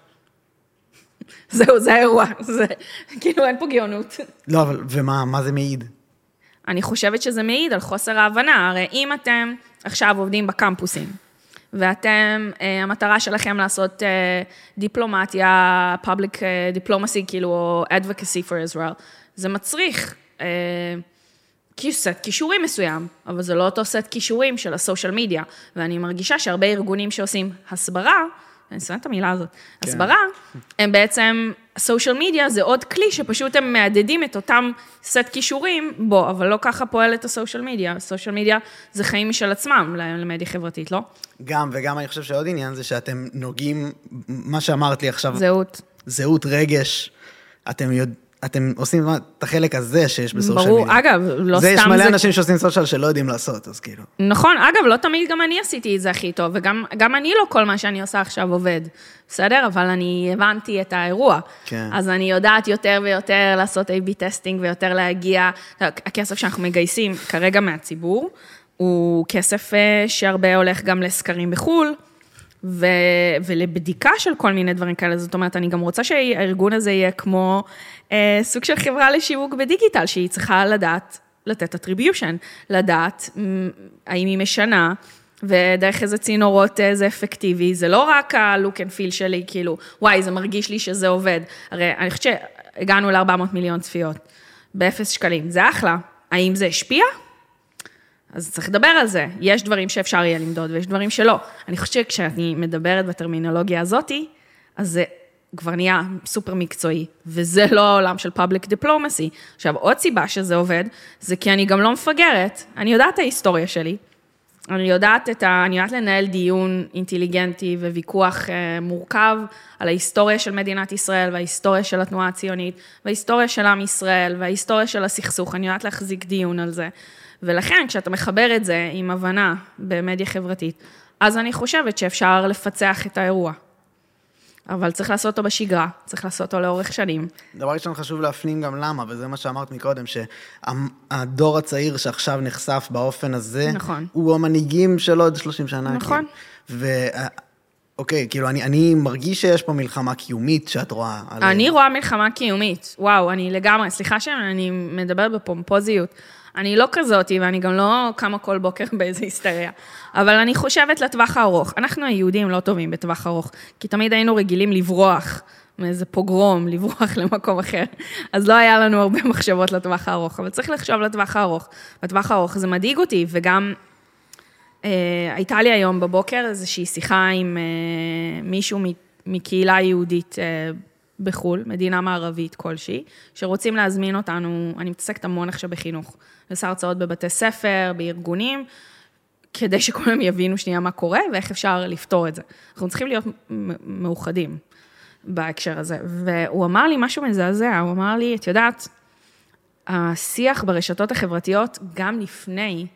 <laughs> זהו, זה האירוע, זה, כאילו אין פה גאונות. לא, אבל, ומה מה זה מעיד? אני חושבת שזה מעיד על חוסר ההבנה, הרי אם אתם עכשיו עובדים בקמפוסים, ואתם, אה, המטרה שלכם לעשות אה, דיפלומטיה, public diplomacy, כאילו, או advocacy for Israel, זה מצריך סט כישורים מסוים, אבל זה לא אותו סט כישורים של הסושיאל מדיה, ואני מרגישה שהרבה ארגונים שעושים הסברה, אני שונאת את המילה הזאת, כן. הסברה, הם בעצם, סושיאל מדיה זה עוד כלי שפשוט הם מהדהדים את אותם סט כישורים בו, אבל לא ככה פועלת הסושיאל מדיה. סושיאל מדיה זה חיים משל עצמם למדיה חברתית, לא? גם, וגם אני חושב שעוד עניין זה שאתם נוגעים, מה שאמרת לי עכשיו... זהות. זהות, רגש. אתם יודעים... אתם עושים את החלק הזה שיש בסושיאל ברור, מידיה. אגב, לא זה סתם זה... יש מלא אנשים שעושים סושיאל שלא יודעים לעשות, אז כאילו. נכון, אגב, לא תמיד גם אני עשיתי את זה הכי טוב, וגם אני לא כל מה שאני עושה עכשיו עובד, בסדר? אבל אני הבנתי את האירוע. כן. אז אני יודעת יותר ויותר לעשות A-B testing ויותר להגיע, הכסף שאנחנו מגייסים כרגע מהציבור, הוא כסף אה, שהרבה הולך גם לסקרים בחו"ל. ו- ולבדיקה של כל מיני דברים כאלה. זאת אומרת, אני גם רוצה שהארגון הזה יהיה כמו אה, סוג של חברה לשיווק בדיגיטל, שהיא צריכה לדעת לתת attribution, לדעת האם היא משנה. ודרך איזה צינורות אה, זה אפקטיבי, זה לא רק ה-look and feel שלי, כאילו, וואי, זה מרגיש לי שזה עובד. הרי אני חושבת שהגענו ל-400 מיליון צפיות, באפס שקלים, זה אחלה. האם זה השפיע? אז צריך לדבר על זה. יש דברים שאפשר יהיה למדוד ויש דברים שלא. אני חושבת שכשאני מדברת בטרמינולוגיה הזאתי, אז זה כבר נהיה סופר מקצועי, וזה לא העולם של public diplomacy. עכשיו, עוד סיבה שזה עובד, זה כי אני גם לא מפגרת, אני יודעת את ההיסטוריה שלי. אני יודעת, את ה... אני יודעת לנהל דיון אינטליגנטי וויכוח אה, מורכב על ההיסטוריה של מדינת ישראל וההיסטוריה של התנועה הציונית וההיסטוריה של עם ישראל וההיסטוריה של הסכסוך, אני יודעת להחזיק דיון על זה. ולכן, כשאתה מחבר את זה עם הבנה במדיה חברתית, אז אני חושבת שאפשר לפצח את האירוע. אבל צריך לעשות אותו בשגרה, צריך לעשות אותו לאורך שנים. דבר ראשון, חשוב להפנים גם למה, וזה מה שאמרת מקודם, שהדור הצעיר שעכשיו נחשף באופן הזה, נכון. הוא המנהיגים של עוד 30 שנה. נכון. ו... אוקיי, כאילו, אני, אני מרגיש שיש פה מלחמה קיומית שאת רואה. על... אני רואה מלחמה קיומית, וואו, אני לגמרי, סליחה שאני מדברת בפומפוזיות. אני לא כזאתי, ואני גם לא קמה כל בוקר <laughs> באיזה היסטריה. אבל אני חושבת לטווח הארוך. אנחנו היהודים לא טובים בטווח ארוך, כי תמיד היינו רגילים לברוח מאיזה פוגרום, <laughs> לברוח למקום אחר. אז לא היה לנו הרבה מחשבות לטווח הארוך, אבל צריך לחשוב לטווח הארוך. בטווח הארוך זה מדאיג אותי, וגם אה, הייתה לי היום בבוקר איזושהי שיחה עם אה, מישהו מקהילה יהודית אה, בחו"ל, מדינה מערבית כלשהי, שרוצים להזמין אותנו, אני מתעסקת המון עכשיו בחינוך. עושה הרצאות בבתי ספר, בארגונים, כדי שכולם יבינו שנייה מה קורה ואיך אפשר לפתור את זה. אנחנו צריכים להיות מאוחדים בהקשר הזה. והוא אמר לי משהו מזעזע, הוא אמר לי, את יודעת, השיח ברשתות החברתיות, גם לפני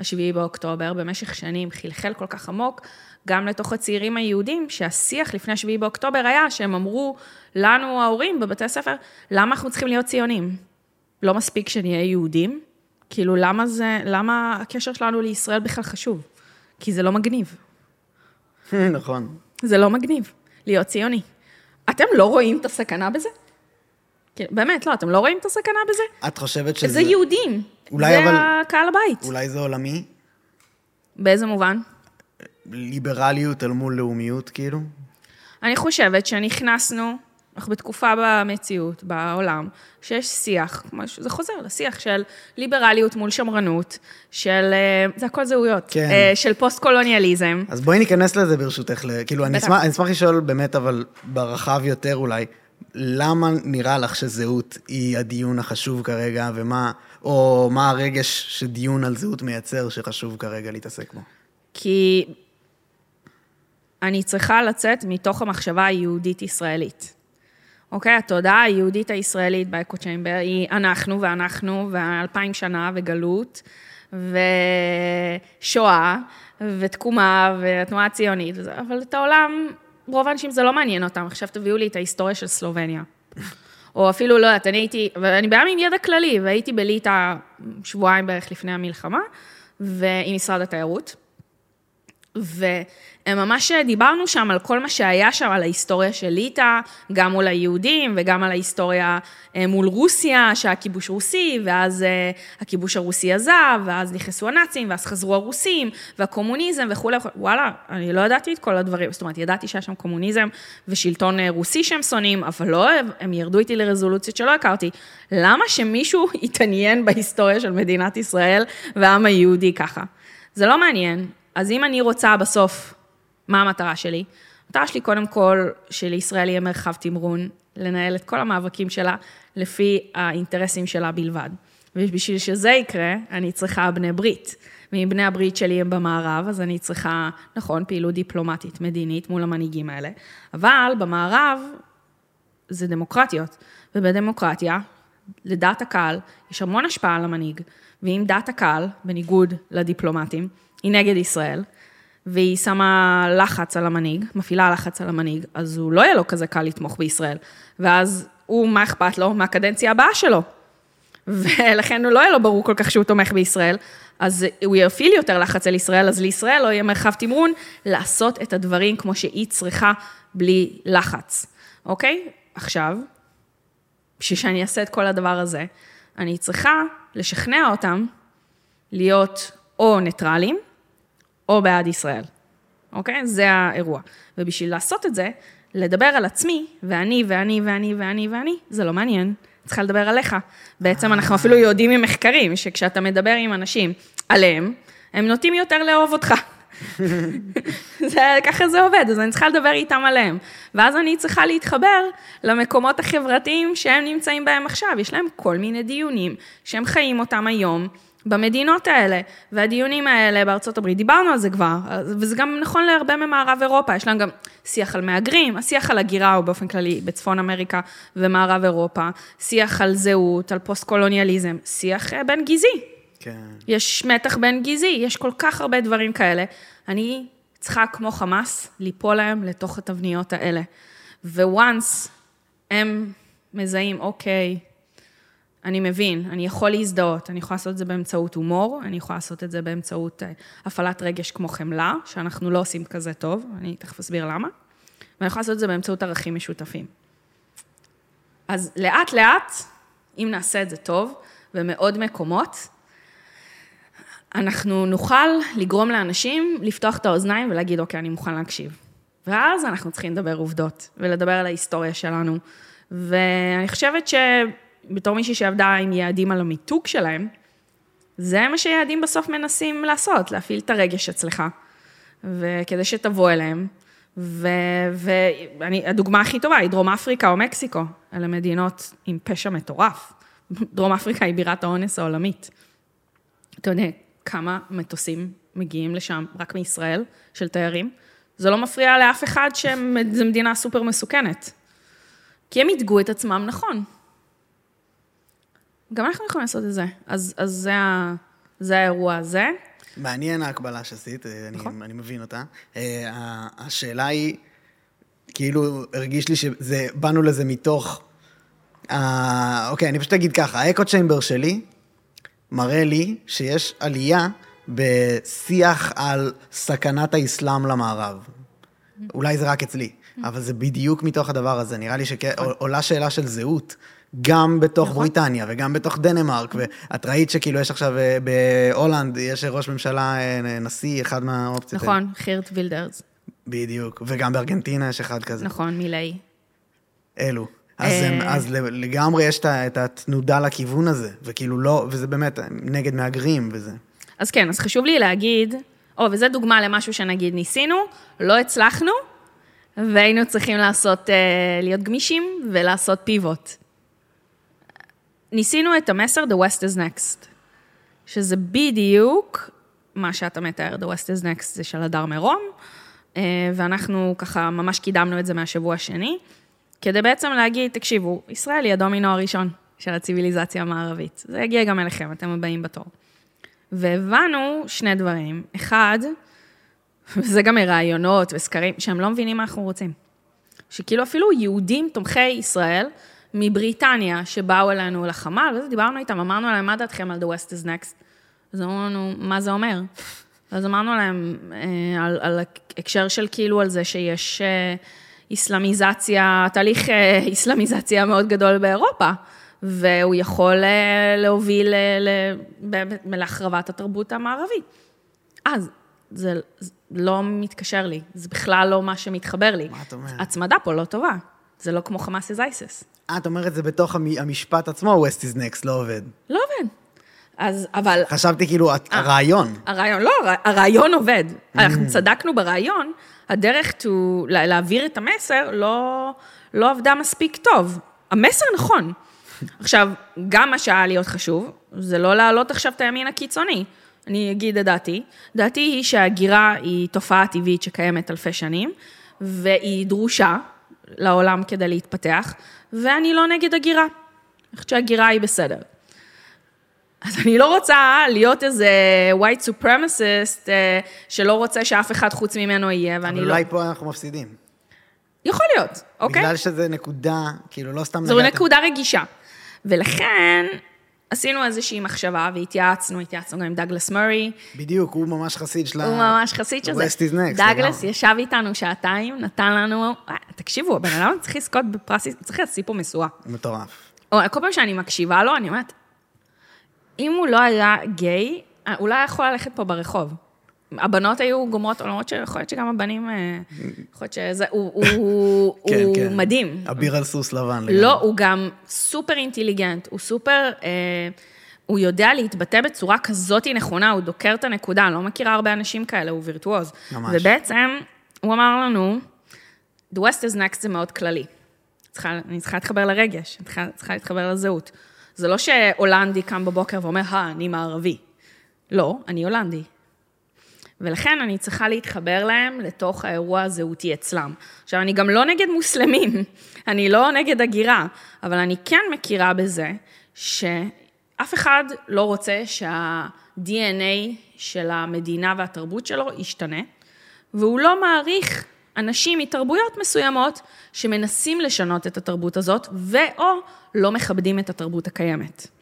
השביעי באוקטובר, במשך שנים, חלחל כל כך עמוק, גם לתוך הצעירים היהודים, שהשיח לפני השביעי באוקטובר היה שהם אמרו לנו, ההורים בבתי הספר, למה אנחנו צריכים להיות ציונים? לא מספיק שנהיה יהודים? כאילו, למה זה, למה הקשר שלנו לישראל בכלל חשוב? כי זה לא מגניב. <laughs> נכון. זה לא מגניב, להיות ציוני. אתם לא רואים את הסכנה בזה? כן, באמת, לא, אתם לא רואים את הסכנה בזה? את חושבת שזה... זה יהודים. אולי זה אבל... זה הקהל הבית. אולי זה עולמי? באיזה מובן? ליברליות אל מול לאומיות, כאילו? אני חושבת שנכנסנו, אנחנו בתקופה במציאות, בעולם, שיש שיח, זה חוזר לשיח של ליברליות מול שמרנות, של, אה, זה הכל זהויות, כן. אה, של פוסט-קולוניאליזם. אז בואי ניכנס לזה ברשותך, כאילו, אני אשמח, אני אשמח לשאול באמת, אבל ברחב יותר אולי, למה נראה לך שזהות היא הדיון החשוב כרגע, ומה, או מה הרגש שדיון על זהות מייצר שחשוב כרגע להתעסק בו? כי אני צריכה לצאת מתוך המחשבה היהודית-ישראלית. אוקיי? התודעה היהודית הישראלית באקו צ'יימבר היא אנחנו ואנחנו ואלפיים שנה וגלות ושואה ותקומה והתנועה הציונית, אבל את העולם, רוב האנשים זה לא מעניין אותם. עכשיו תביאו לי את ההיסטוריה של סלובניה. או אפילו, לא יודעת, אני הייתי, ואני באה עם ידע כללי, והייתי בליטא שבועיים בערך לפני המלחמה, ועם משרד התיירות. והם ממש דיברנו שם על כל מה שהיה שם, על ההיסטוריה של ליטא, גם מול היהודים וגם על ההיסטוריה אה, מול רוסיה, שהיה כיבוש רוסי, ואז אה, הכיבוש הרוסי עזב, ואז נכנסו הנאצים, ואז חזרו הרוסים, והקומוניזם וכולי, וואלה, אני לא ידעתי את כל הדברים, זאת אומרת, ידעתי שהיה שם קומוניזם ושלטון אה, רוסי שהם שונאים, אבל לא, הם ירדו איתי לרזולוציות שלא הכרתי. למה שמישהו <laughs> יתעניין בהיסטוריה של מדינת ישראל והעם היהודי ככה? זה לא מעניין. אז אם אני רוצה בסוף, מה המטרה שלי? המטרה שלי קודם כל, שלישראל יהיה מרחב תמרון, לנהל את כל המאבקים שלה לפי האינטרסים שלה בלבד. ובשביל שזה יקרה, אני צריכה בני ברית. ואם בני הברית שלי הם במערב, אז אני צריכה, נכון, פעילות דיפלומטית, מדינית, מול המנהיגים האלה, אבל במערב זה דמוקרטיות, ובדמוקרטיה, לדעת הקהל, יש המון השפעה על המנהיג, ואם דעת הקהל, בניגוד לדיפלומטים, היא נגד ישראל, והיא שמה לחץ על המנהיג, מפעילה לחץ על המנהיג, אז הוא לא יהיה לו כזה קל לתמוך בישראל. ואז הוא, מה אכפת לו? מהקדנציה הבאה שלו. ולכן הוא לא יהיה לו ברור כל כך שהוא תומך בישראל. אז הוא יפעיל יותר לחץ על ישראל, אז לישראל לא יהיה מרחב תמרון לעשות את הדברים כמו שהיא צריכה, בלי לחץ, אוקיי? עכשיו, בשביל שאני אעשה את כל הדבר הזה, אני צריכה לשכנע אותם להיות או ניטרלים, או בעד ישראל, אוקיי? זה האירוע. ובשביל לעשות את זה, לדבר על עצמי, ואני, ואני, ואני, ואני, ואני, זה לא מעניין. צריכה לדבר עליך. בעצם אנחנו אפילו יודעים ממחקרים, שכשאתה מדבר עם אנשים עליהם, הם נוטים יותר לאהוב אותך. <laughs> זה, ככה זה עובד, אז אני צריכה לדבר איתם עליהם. ואז אני צריכה להתחבר למקומות החברתיים שהם נמצאים בהם עכשיו. יש להם כל מיני דיונים שהם חיים אותם היום. במדינות האלה, והדיונים האלה בארצות הברית, דיברנו על זה כבר, וזה גם נכון להרבה ממערב אירופה, יש להם גם שיח על מהגרים, השיח על הגירה הוא באופן כללי בצפון אמריקה ומערב אירופה, שיח על זהות, על פוסט-קולוניאליזם, שיח אה, בין גזעי. כן. יש מתח בין גזעי, יש כל כך הרבה דברים כאלה. אני צריכה, כמו חמאס, ליפול להם לתוך התבניות האלה. once הם מזהים, אוקיי, אני מבין, אני יכול להזדהות, אני יכולה לעשות את זה באמצעות הומור, אני יכולה לעשות את זה באמצעות אה, הפעלת רגש כמו חמלה, שאנחנו לא עושים כזה טוב, אני תכף אסביר למה, ואני יכולה לעשות את זה באמצעות ערכים משותפים. אז לאט לאט, אם נעשה את זה טוב, במאוד מקומות, אנחנו נוכל לגרום לאנשים לפתוח את האוזניים ולהגיד, אוקיי, אני מוכן להקשיב. ואז אנחנו צריכים לדבר עובדות, ולדבר על ההיסטוריה שלנו. ואני חושבת ש... בתור מישהי שעבדה עם יעדים על המיתוג שלהם, זה מה שיעדים בסוף מנסים לעשות, להפעיל את הרגש אצלך, וכדי שתבוא אליהם. והדוגמה הכי טובה היא דרום אפריקה או מקסיקו, אלה מדינות עם פשע מטורף. <laughs> דרום אפריקה היא בירת האונס העולמית. אתה יודע כמה מטוסים מגיעים לשם רק מישראל, של תיירים? זה לא מפריע לאף אחד שזו מדינה סופר מסוכנת. כי הם ידגו את עצמם נכון. גם אנחנו יכולים לעשות את זה. אז, אז זה, ה, זה האירוע הזה. מעניין ההקבלה שעשית, נכון. אני, אני מבין אותה. אה, השאלה היא, כאילו, הרגיש לי שזה, באנו לזה מתוך... אה, אוקיי, אני פשוט אגיד ככה, האקו צ'יימבר שלי מראה לי שיש עלייה בשיח על סכנת האסלאם למערב. אולי זה רק אצלי, אבל זה בדיוק מתוך הדבר הזה. נראה לי שעולה שאלה של זהות. גם בתוך נכון. בריטניה וגם בתוך דנמרק, ואת ראית שכאילו יש עכשיו אה, בהולנד, יש ראש ממשלה, אה, נשיא, אחד מהאופציות. נכון, חירט וילדרס. בדיוק, וגם בארגנטינה יש אחד כזה. נכון, מילי. אלו. אז, הם, אה. אז לגמרי יש את התנודה לכיוון הזה, וכאילו לא, וזה באמת נגד מהגרים וזה. אז כן, אז חשוב לי להגיד, או, וזו דוגמה למשהו שנגיד ניסינו, לא הצלחנו, והיינו צריכים לעשות, להיות גמישים ולעשות פיבוט. ניסינו את המסר The West is Next, שזה בדיוק מה שאתה מתאר, The West is Next זה של הדר מרום, אה, ואנחנו ככה ממש קידמנו את זה מהשבוע השני, כדי בעצם להגיד, תקשיבו, ישראל היא הדומינו הראשון של הציוויליזציה המערבית. זה יגיע גם אליכם, אתם הבאים בתור. והבנו שני דברים. אחד, וזה גם מראיונות וסקרים, שהם לא מבינים מה אנחנו רוצים. שכאילו אפילו יהודים תומכי ישראל, מבריטניה, שבאו אלינו לחמ"ל, וזה, דיברנו איתם, אמרנו להם, מה דעתכם על The West is Next? אז אמרו לנו, מה זה אומר? אז אמרנו להם, אה, על, על הקשר של כאילו על זה שיש אה, איסלאמיזציה, תהליך אה, איסלאמיזציה מאוד גדול באירופה, והוא יכול להוביל להחרבת התרבות המערבית. אז, זה לא מתקשר לי, זה בכלל לא מה שמתחבר לי. מה את אומרת? הצמדה פה לא טובה. זה לא כמו חמאס ISIS. אה, את אומרת זה בתוך המשפט עצמו, West is next, לא עובד. לא עובד. אז, אבל... חשבתי כאילו, אה, הרעיון. הרעיון, לא, הרעיון עובד. אנחנו mm. צדקנו ברעיון, הדרך to, להעביר את המסר לא, לא עבדה מספיק טוב. המסר נכון. <laughs> עכשיו, גם מה שהיה להיות חשוב, זה לא להעלות עכשיו את הימין הקיצוני. אני אגיד את דעתי. דעתי היא שהגירה היא תופעה טבעית שקיימת אלפי שנים, והיא דרושה, לעולם כדי להתפתח, ואני לא נגד הגירה. אני חושבת שהגירה היא בסדר. אז אני לא רוצה להיות איזה white supremacist אה, שלא רוצה שאף אחד חוץ ממנו יהיה, ואני לא... אבל אולי פה אנחנו מפסידים. יכול להיות, אוקיי? בגלל שזה נקודה, כאילו לא סתם... זו נגעת. נקודה רגישה. ולכן, עשינו איזושהי מחשבה והתייעצנו, התייעצנו גם עם דאגלס מורי, בדיוק, הוא ממש חסיד של ה... הוא ממש חסיד של זה. West is next, דאגלס לגמרי. ישב איתנו שעתיים, נתן לנו, אה, תקשיבו, הבן אדם צריך לזכות בפרס, צריך להשיא פה משואה. מטורף. כל פעם שאני מקשיבה לו, אני אומרת, אם הוא לא היה גיי, אה, הוא לא היה יכול ללכת פה ברחוב. הבנות היו גומרות עולמות שיכול להיות שגם הבנים, אה, יכול להיות שזה, הוא, הוא, <laughs> כן, הוא כן. מדהים. אביר על סוס לבן. לגמרי. לא, הוא גם סופר אינטליגנט, הוא סופר, אה, הוא יודע להתבטא בצורה כזאת נכונה, הוא דוקר את הנקודה, אני לא מכירה הרבה אנשים כאלה, הוא וירטואוז. ממש. ובעצם, הוא אמר לנו, The West is next זה מאוד כללי. צריכה, אני צריכה להתחבר לרגש, אני צריכה, צריכה להתחבר לזהות. זה לא שהולנדי קם בבוקר ואומר, אה, אני מערבי. לא, אני הולנדי. ולכן אני צריכה להתחבר להם לתוך האירוע הזהותי אצלם. עכשיו, אני גם לא נגד מוסלמים, <laughs> אני לא נגד הגירה, אבל אני כן מכירה בזה שאף אחד לא רוצה שה-DNA של המדינה והתרבות שלו ישתנה, והוא לא מעריך אנשים מתרבויות מסוימות שמנסים לשנות את התרבות הזאת, ו/או לא מכבדים את התרבות הקיימת.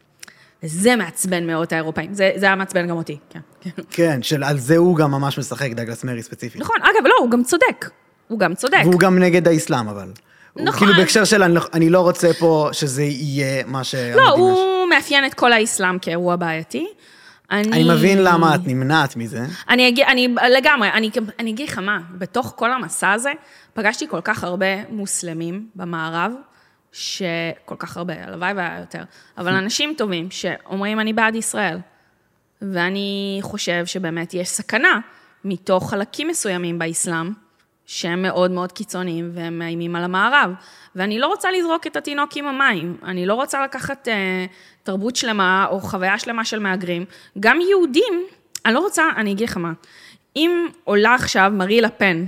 וזה מעצבן מאוד את האירופאים. זה, זה היה מעצבן גם אותי, כן. כן. של על זה הוא גם ממש משחק, דגלס מרי ספציפית. נכון, אגב, לא, הוא גם צודק. הוא גם צודק. והוא גם נגד האסלאם, אבל. הוא נכון. כאילו בהקשר של אני לא- אני לא רוצה פה שזה יהיה מה שהמדינה... לא, ש- הוא מאפיין את כל האסלאם כאירוע בעייתי. אני... אני מבין למה את נמנעת מזה. אני אגיד, אני לגמרי, אני, אני אגיד לך מה, בתוך כל המסע הזה, פגשתי כל כך הרבה מוסלמים במערב, שכל כך הרבה, הלוואי והיה יותר, אבל אנשים טובים שאומרים, אני בעד ישראל. ואני חושב שבאמת יש סכנה מתוך חלקים מסוימים באסלאם, שהם מאוד מאוד קיצוניים והם מאיימים על המערב. ואני לא רוצה לזרוק את התינוק עם המים, אני לא רוצה לקחת אה, תרבות שלמה או חוויה שלמה של מהגרים. גם יהודים, אני לא רוצה, אני אגיד לך מה, אם עולה עכשיו מרי לפן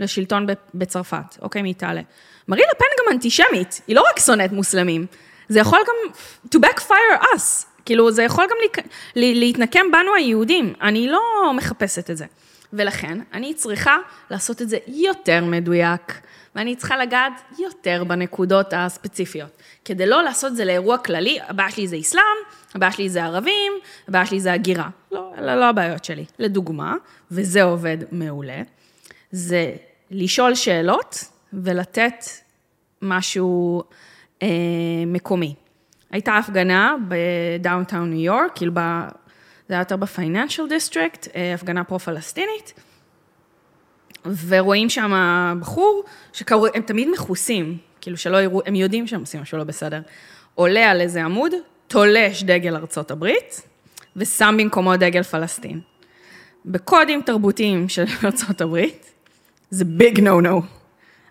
לשלטון בצרפת, אוקיי, מאיטליה, מרי לפן גם אנטישמית, היא לא רק שונאת מוסלמים, זה יכול גם to backfire us, כאילו זה יכול גם להתנקם בנו היהודים, אני לא מחפשת את זה. ולכן, אני צריכה לעשות את זה יותר מדויק, ואני צריכה לגעת יותר בנקודות הספציפיות. כדי לא לעשות את זה לאירוע כללי, הבעיה שלי זה אסלאם, הבעיה שלי זה ערבים, הבעיה שלי זה הגירה. לא, אלה לא הבעיות שלי. לדוגמה, וזה עובד מעולה, זה לשאול שאלות ולתת משהו אה, מקומי. הייתה הפגנה ב downtown ניו יורק, כאילו ב... זה היה יותר ב Financial District, הפגנה פרו-פלסטינית, ורואים שם בחור, שקראו, הם תמיד מכוסים, כאילו שלא יראו, הם יודעים שהם עושים משהו לא בסדר. עולה על איזה עמוד, תולש דגל ארצות הברית, ושם במקומו דגל פלסטין. בקודים תרבותיים של <laughs> ארצות הברית, זה big no no.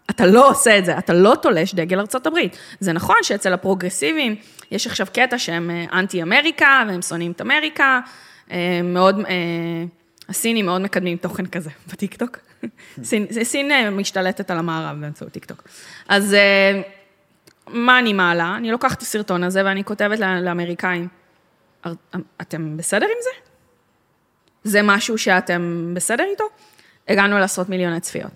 אתה לא עושה את זה, אתה לא תולש דגל הברית. זה נכון שאצל הפרוגרסיבים יש עכשיו קטע שהם אה, אנטי אמריקה, והם שונאים את אמריקה, אה, מאוד, אה, הסינים מאוד מקדמים תוכן כזה <laughs> בטיקטוק. סין, סין משתלטת על המערב באמצעות טיקטוק. אז מה אני מעלה? אני לוקחת את הסרטון הזה ואני כותבת לאמריקאים, "אר- אתם בסדר עם זה? זה משהו שאתם בסדר איתו? הגענו לעשרות מיליוני צפיות.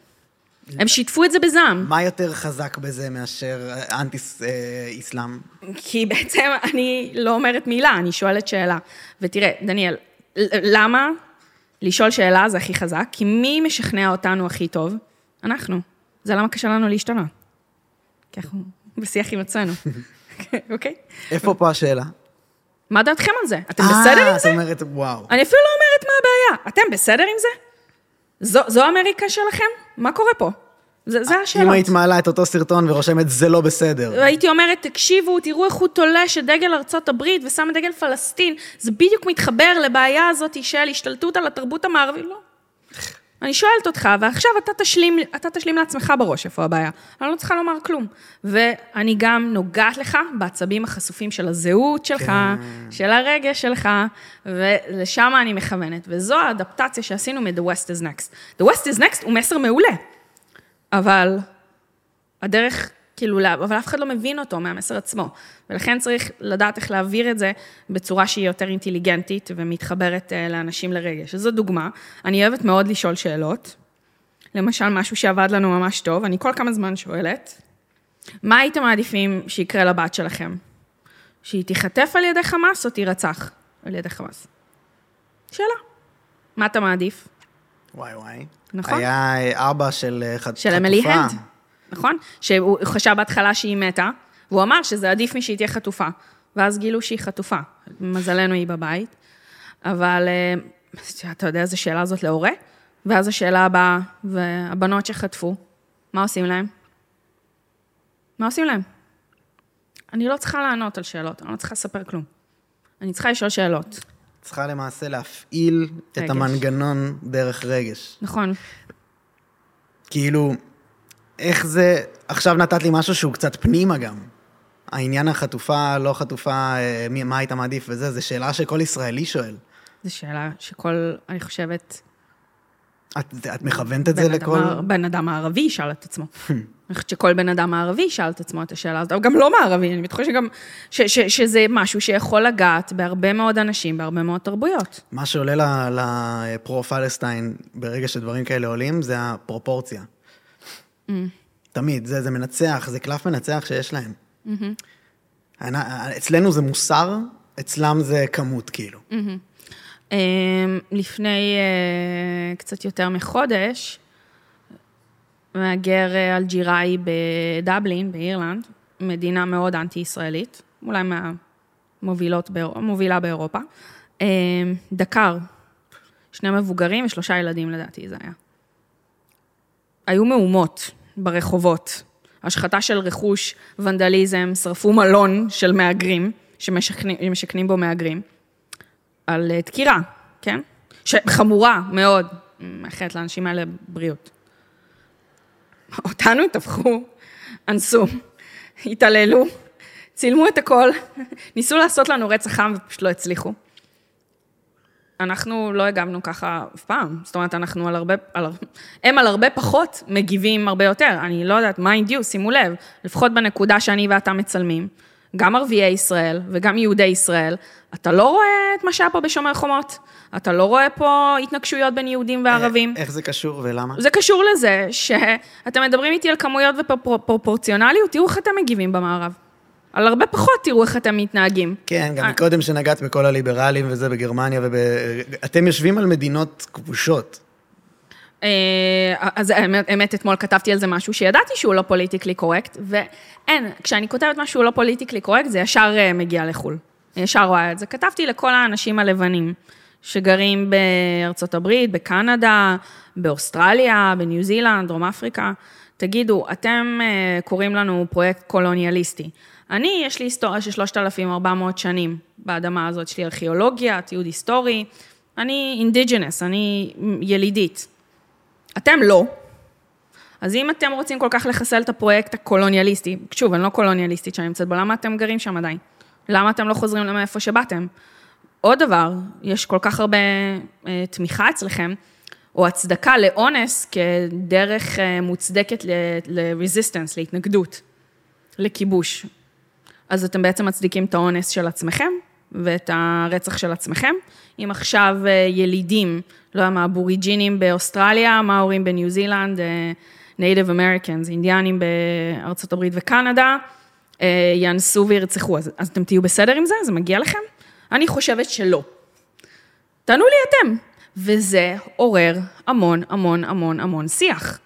הם שיתפו את זה בזעם, מה יותר חזק בזה מאשר אה, אנטי-אסלאם? כי בעצם אני לא אומרת מילה, אני שואלת שאלה. ותראה, דניאל, למה לשאול שאלה זה הכי חזק? כי מי משכנע אותנו הכי טוב? אנחנו. זה למה קשה לנו להשתנות. כי אנחנו בשיח עם עצמנו, <laughs> אוקיי? איפה פה השאלה? מה דעתכם על זה? אתם בסדר עם אה, זה? את אומרת, וואו. אני אפילו לא אומרת מה הבעיה. אתם בסדר עם זה? זו אמריקה שלכם? מה קורה פה? זה, זה השאלות. אם היית מעלה את אותו סרטון ורושמת, זה לא בסדר. הייתי אומרת, תקשיבו, תראו איך הוא תולש את דגל ארצות הברית ושם את דגל פלסטין, זה בדיוק מתחבר לבעיה הזאת של השתלטות על התרבות המערבית. לא. אני שואלת אותך, ועכשיו אתה תשלים, אתה תשלים לעצמך בראש איפה הבעיה. אני לא צריכה לומר כלום. ואני גם נוגעת לך בעצבים החשופים של הזהות שלך, כן. של הרגש שלך, ולשם אני מכוונת. וזו האדפטציה שעשינו מ-The West is Next. The West is Next הוא מסר מעולה, אבל הדרך, כאילו, אבל אף אחד לא מבין אותו מהמסר עצמו. ולכן צריך לדעת איך להעביר את זה בצורה שהיא יותר אינטליגנטית ומתחברת אה, לאנשים לרגש. אז זו דוגמה. אני אוהבת מאוד לשאול שאלות. למשל, משהו שעבד לנו ממש טוב, אני כל כמה זמן שואלת, מה הייתם מעדיפים שיקרה לבת שלכם? שהיא תיחטף על ידי חמאס או תירצח על ידי חמאס? שאלה. מה אתה מעדיף? וואי וואי. נכון. היה אה, אבא של אה, חט- של אמילי חטופה. הנד, נכון? שהוא חשב בהתחלה שהיא מתה, והוא אמר שזה עדיף משהיא תהיה חטופה. ואז גילו שהיא חטופה. מזלנו היא בבית. אבל אה, אתה יודע איזה שאלה זאת להורה? ואז השאלה הבאה, והבנות שחטפו, מה עושים להם? מה עושים להם? אני לא צריכה לענות על שאלות, אני לא צריכה לספר כלום. אני צריכה לשאול שאלות. צריכה למעשה להפעיל את רגש. המנגנון דרך רגש. נכון. כאילו, איך זה... עכשיו נתת לי משהו שהוא קצת פנימה גם. העניין החטופה, לא חטופה, אה, מי- מה היית מעדיף וזה, זו שאלה שכל ישראלי שואל. זו שאלה שכל, אני חושבת, את, את מכוונת את זה לכל... אדם, בן אדם הערבי ישאל את עצמו. <laughs> אני חושבת שכל בן אדם הערבי ישאל את עצמו את השאלה הזאת, אבל גם לא מערבי, אני בטוחה שגם, ש, ש, שזה משהו שיכול לגעת בהרבה מאוד אנשים, בהרבה מאוד תרבויות. מה שעולה לפרו-פלסטיין ברגע שדברים כאלה עולים, זה הפרופורציה. Mm. תמיד, זה, זה מנצח, זה קלף מנצח שיש להם. אנ- אצלנו זה מוסר, אצלם זה כמות, כאילו. אמ, לפני אה, קצת יותר מחודש, מהגר אה, אלג'יראי בדבלין, באירלנד, מדינה מאוד אנטי-ישראלית, אולי מהמובילות, המובילה באירופה, אמ, דקר, שני מבוגרים ושלושה ילדים לדעתי זה היה. היו מהומות ברחובות, השחתה של רכוש, ונדליזם, שרפו מלון של מהגרים, שמשכנים בו מהגרים. על אה, דקירה, כן? שחמורה מאוד, מאחלת לאנשים האלה בריאות. אותנו טבחו, אנסו, התעללו, צילמו את הכל, ניסו לעשות לנו רצח עם ופשוט לא הצליחו. אנחנו לא הגבנו ככה אף פעם, זאת אומרת, אנחנו על הרבה, על, הם על הרבה פחות מגיבים הרבה יותר. אני לא יודעת, mind you, שימו לב, לפחות בנקודה שאני ואתה מצלמים, גם ערביי ישראל וגם יהודי ישראל, אתה לא רואה את מה שהיה פה בשומר חומות, אתה לא רואה פה התנגשויות בין יהודים וערבים. איך זה קשור ולמה? זה קשור לזה שאתם מדברים איתי על כמויות ופרופורציונליות, תראו איך אתם מגיבים במערב. על הרבה פחות תראו איך אתם מתנהגים. כן, גם אה. מקודם שנגעת בכל הליברלים וזה בגרמניה וב... אתם יושבים על מדינות כבושות. אה, אז האמת, האמת, אתמול כתבתי על זה משהו שידעתי שהוא לא politically correct, ואין, כשאני כותבת משהו לא politically correct, זה ישר אה, מגיע לחו"ל. ישר רואה את זה. כתבתי לכל האנשים הלבנים שגרים בארצות הברית, בקנדה, באוסטרליה, בניו זילנד, דרום אפריקה. תגידו, אתם קוראים לנו פרויקט קולוניאליסטי. אני, יש לי היסטוריה של 3,400 שנים באדמה הזאת, יש לי ארכיאולוגיה, תיעוד היסטורי. אני אינדיג'נס, אני ילידית. אתם לא. אז אם אתם רוצים כל כך לחסל את הפרויקט הקולוניאליסטי, שוב, אני לא קולוניאליסטית שאני נמצאת בו, למה אתם גרים שם עדיין? למה אתם לא חוזרים מאיפה שבאתם? עוד דבר, יש כל כך הרבה אה, תמיכה אצלכם, או הצדקה לאונס כדרך אה, מוצדקת ל-resistance, להתנגדות, לכיבוש. אז אתם בעצם מצדיקים את האונס של עצמכם ואת הרצח של עצמכם. אם עכשיו אה, ילידים, לא יודע מה, אבוריג'ינים באוסטרליה, מאורים בניו זילנד, Native Americans, אינדיאנים בארצות הברית וקנדה, אה, יאנסו וירצחו, אז, אז אתם תהיו בסדר עם זה? זה מגיע לכם? אני חושבת שלא. תענו לי אתם. וזה עורר המון המון המון המון שיח.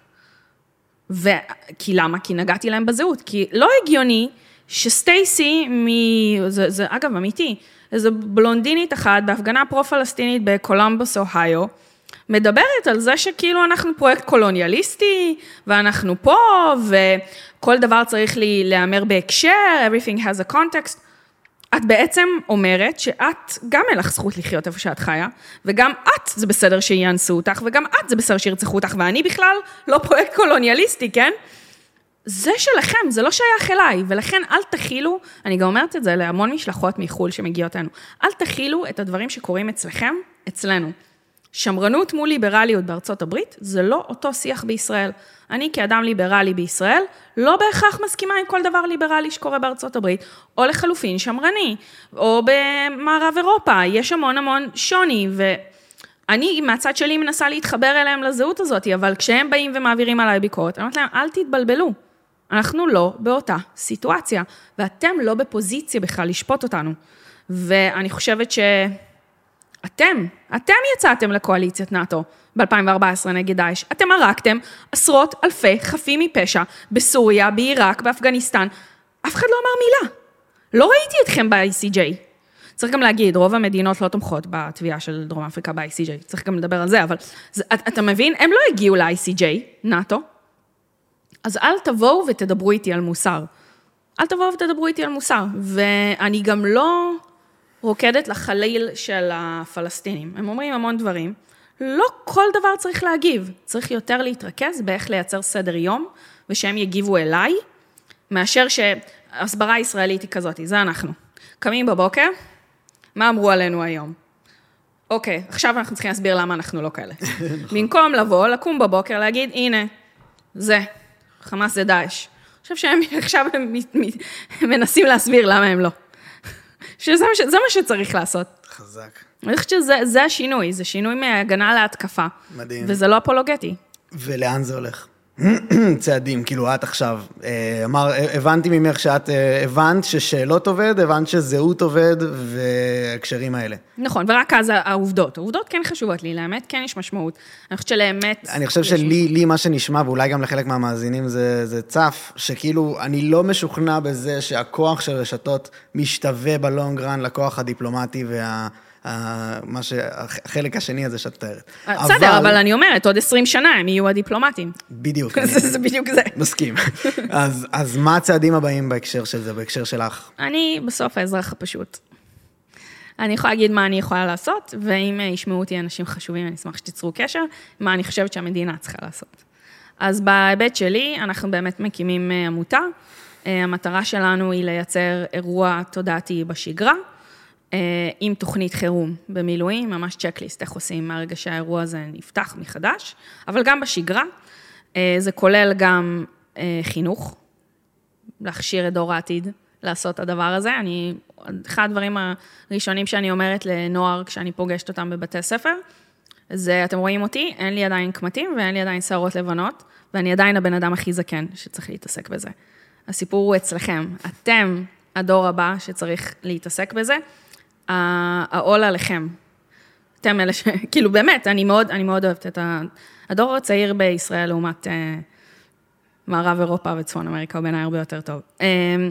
ו... כי למה? כי נגעתי להם בזהות. כי לא הגיוני שסטייסי מ... זה, זה אגב אמיתי, איזו בלונדינית אחת בהפגנה פרו-פלסטינית בקולומבוס, אוהיו, מדברת על זה שכאילו אנחנו פרויקט קולוניאליסטי, ואנחנו פה, וכל דבר צריך לי להיאמר בהקשר, everything has a context. את בעצם אומרת שאת, גם אין לך זכות לחיות איפה שאת חיה, וגם את, זה בסדר שיאנסו אותך, וגם את, זה בסדר שירצחו אותך, ואני בכלל לא פרויקט קולוניאליסטי, כן? זה שלכם, זה לא שייך אליי, ולכן אל תכילו, אני גם אומרת את זה להמון משלחות מחו"ל שמגיעות אלינו, אל תכילו את הדברים שקורים אצלכם, אצלנו. שמרנות מול ליברליות בארצות הברית, זה לא אותו שיח בישראל. אני כאדם ליברלי בישראל, לא בהכרח מסכימה עם כל דבר ליברלי שקורה בארצות הברית, או לחלופין שמרני, או במערב אירופה, יש המון המון שוני, ואני מהצד שלי מנסה להתחבר אליהם לזהות הזאת, אבל כשהם באים ומעבירים עליי ביקורת, אני אומרת להם, אל תתבלבלו. אנחנו לא באותה סיטואציה, ואתם לא בפוזיציה בכלל לשפוט אותנו. ואני חושבת שאתם, אתם יצאתם לקואליציית נאט"ו ב-2014 נגד דאעש. אתם הרגתם עשרות אלפי חפים מפשע בסוריה, בעיראק, באפגניסטן. אף אחד לא אמר מילה. לא ראיתי אתכם ב-ICJ. צריך גם להגיד, רוב המדינות לא תומכות בתביעה של דרום אפריקה ב-ICJ, צריך גם לדבר על זה, אבל זה, אתה מבין? הם לא הגיעו ל-ICJ, נאט"ו, אז אל תבואו ותדברו איתי על מוסר. אל תבואו ותדברו איתי על מוסר. ואני גם לא רוקדת לחליל של הפלסטינים. הם אומרים המון דברים. לא כל דבר צריך להגיב. צריך יותר להתרכז באיך לייצר סדר יום, ושהם יגיבו אליי, מאשר שהסברה ישראלית היא כזאת, זה אנחנו. קמים בבוקר, מה אמרו עלינו היום? אוקיי, עכשיו אנחנו צריכים להסביר למה אנחנו לא כאלה. <laughs> נכון. במקום לבוא, לקום בבוקר, להגיד, הנה, זה, חמאס זה דאעש. אני חושב שהם <laughs> עכשיו הם מנסים להסביר למה הם לא. שזה מה שצריך לעשות. חזק. אני חושבת שזה השינוי, זה שינוי מהגנה להתקפה. מדהים. וזה לא אפולוגטי. ולאן זה הולך? <clears throat> צעדים, כאילו את עכשיו, אה, אמר, הבנתי ממך שאת אה, הבנת ששאלות עובד, הבנת שזהות עובד והקשרים האלה. נכון, ורק אז העובדות. העובדות כן חשובות לי, לאמת כן יש משמעות. אני חושבת שלאמת... אני חושב שלי, לי מה שנשמע, ואולי גם לחלק מהמאזינים זה, זה צף, שכאילו, אני לא משוכנע בזה שהכוח של רשתות משתווה בלונג רן לכוח הדיפלומטי וה... מה ש... החלק השני הזה שאת מתארת. בסדר, אבל... אני אומרת, עוד 20 שנה הם יהיו הדיפלומטים. בדיוק. <laughs> זה, בדיוק זה. מסכים. אז, אז מה הצעדים הבאים בהקשר של זה, בהקשר שלך? אני בסוף האזרח הפשוט. אני יכולה להגיד מה אני יכולה לעשות, ואם ישמעו אותי אנשים חשובים, אני אשמח שתיצרו קשר, מה אני חושבת שהמדינה צריכה לעשות. אז בהיבט שלי, אנחנו באמת מקימים אה, עמותה. אה, המטרה שלנו היא לייצר אירוע תודעתי בשגרה. אה, עם תוכנית חירום במילואים, ממש צ'קליסט, איך עושים מהרגע שהאירוע הזה נפתח מחדש, אבל גם בשגרה. אה, זה כולל גם אה, חינוך, להכשיר את דור העתיד לעשות את הדבר הזה. אני, אחד הדברים הראשונים שאני אומרת לנוער כשאני פוגשת אותם בבתי ספר, זה, אתם רואים אותי, אין לי עדיין קמטים ואין לי עדיין שערות לבנות, ואני עדיין הבן אדם הכי זקן שצריך להתעסק בזה. הסיפור הוא אצלכם. אתם הדור הבא שצריך להתעסק בזה. העול עליכם. אתם אלה ש... <laughs> כאילו, באמת, אני מאוד, אני מאוד אוהבת את. הדור הצעיר בישראל לעומת אה, מערב אירופה וצפון אמריקה הוא בעיניי הרבה יותר טוב. אה,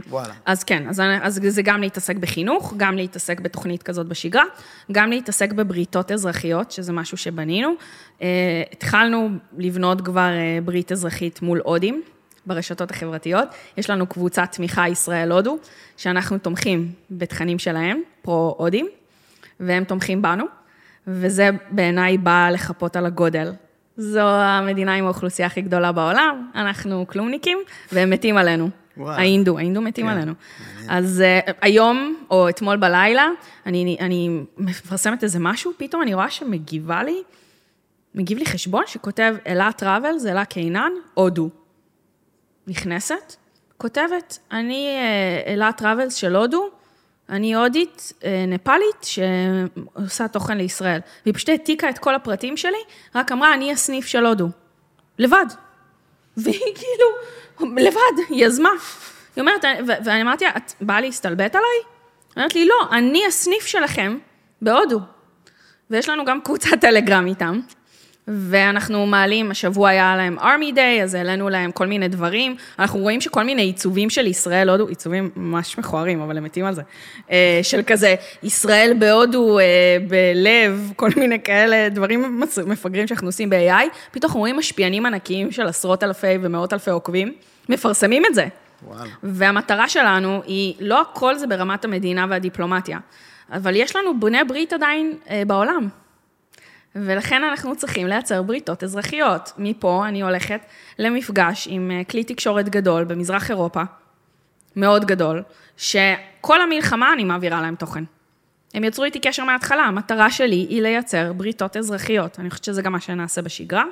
וואלה. אז כן, אז, אז זה גם להתעסק בחינוך, גם להתעסק בתוכנית כזאת בשגרה, גם להתעסק בבריתות אזרחיות, שזה משהו שבנינו. אה, התחלנו לבנות כבר אה, ברית אזרחית מול הודים. ברשתות החברתיות. יש לנו קבוצת תמיכה ישראל-הודו, שאנחנו תומכים בתכנים שלהם, פרו-הודים, והם תומכים בנו, וזה בעיניי בא לחפות על הגודל. זו המדינה עם האוכלוסייה הכי גדולה בעולם, אנחנו כלומניקים, והם מתים עלינו. וואו. האינדו, האינדו מתים כן. עלינו. אז uh, היום, או אתמול בלילה, אני, אני מפרסמת איזה משהו, פתאום אני רואה שמגיבה לי, מגיב לי חשבון שכותב אלה Travels, אלה קינן, הודו. נכנסת, כותבת, אני אה, אלה Travels של הודו, אני הודית, אה, נפאלית, שעושה תוכן לישראל. והיא פשוט העתיקה את כל הפרטים שלי, רק אמרה, אני הסניף של הודו. לבד. <laughs> והיא כאילו, לבד, יזמה. היא אומרת, ואני אמרתי את באה להסתלבט עליי? היא אומרת לי, לא, אני הסניף שלכם בהודו. ויש לנו גם קבוצת טלגרם איתם. ואנחנו מעלים, השבוע היה להם ארמי דיי, אז העלינו להם כל מיני דברים. אנחנו רואים שכל מיני עיצובים של ישראל, הודו, עיצובים ממש מכוערים, אבל הם מתים על זה. אה, של כזה, ישראל בהודו, אה, בלב, כל מיני כאלה דברים מפגרים שאנחנו עושים ב-AI. פתאום אנחנו רואים משפיענים ענקיים של עשרות אלפי ומאות אלפי עוקבים, מפרסמים את זה. וואו. והמטרה שלנו היא, לא הכל זה ברמת המדינה והדיפלומטיה, אבל יש לנו בני ברית עדיין אה, בעולם. ולכן אנחנו צריכים לייצר בריתות אזרחיות. מפה אני הולכת למפגש עם אה, כלי תקשורת גדול במזרח אירופה, מאוד גדול, שכל המלחמה אני מעבירה להם תוכן. הם יצרו איתי קשר מההתחלה, המטרה שלי היא לייצר בריתות אזרחיות. אני חושבת שזה גם מה שנעשה בשגרה.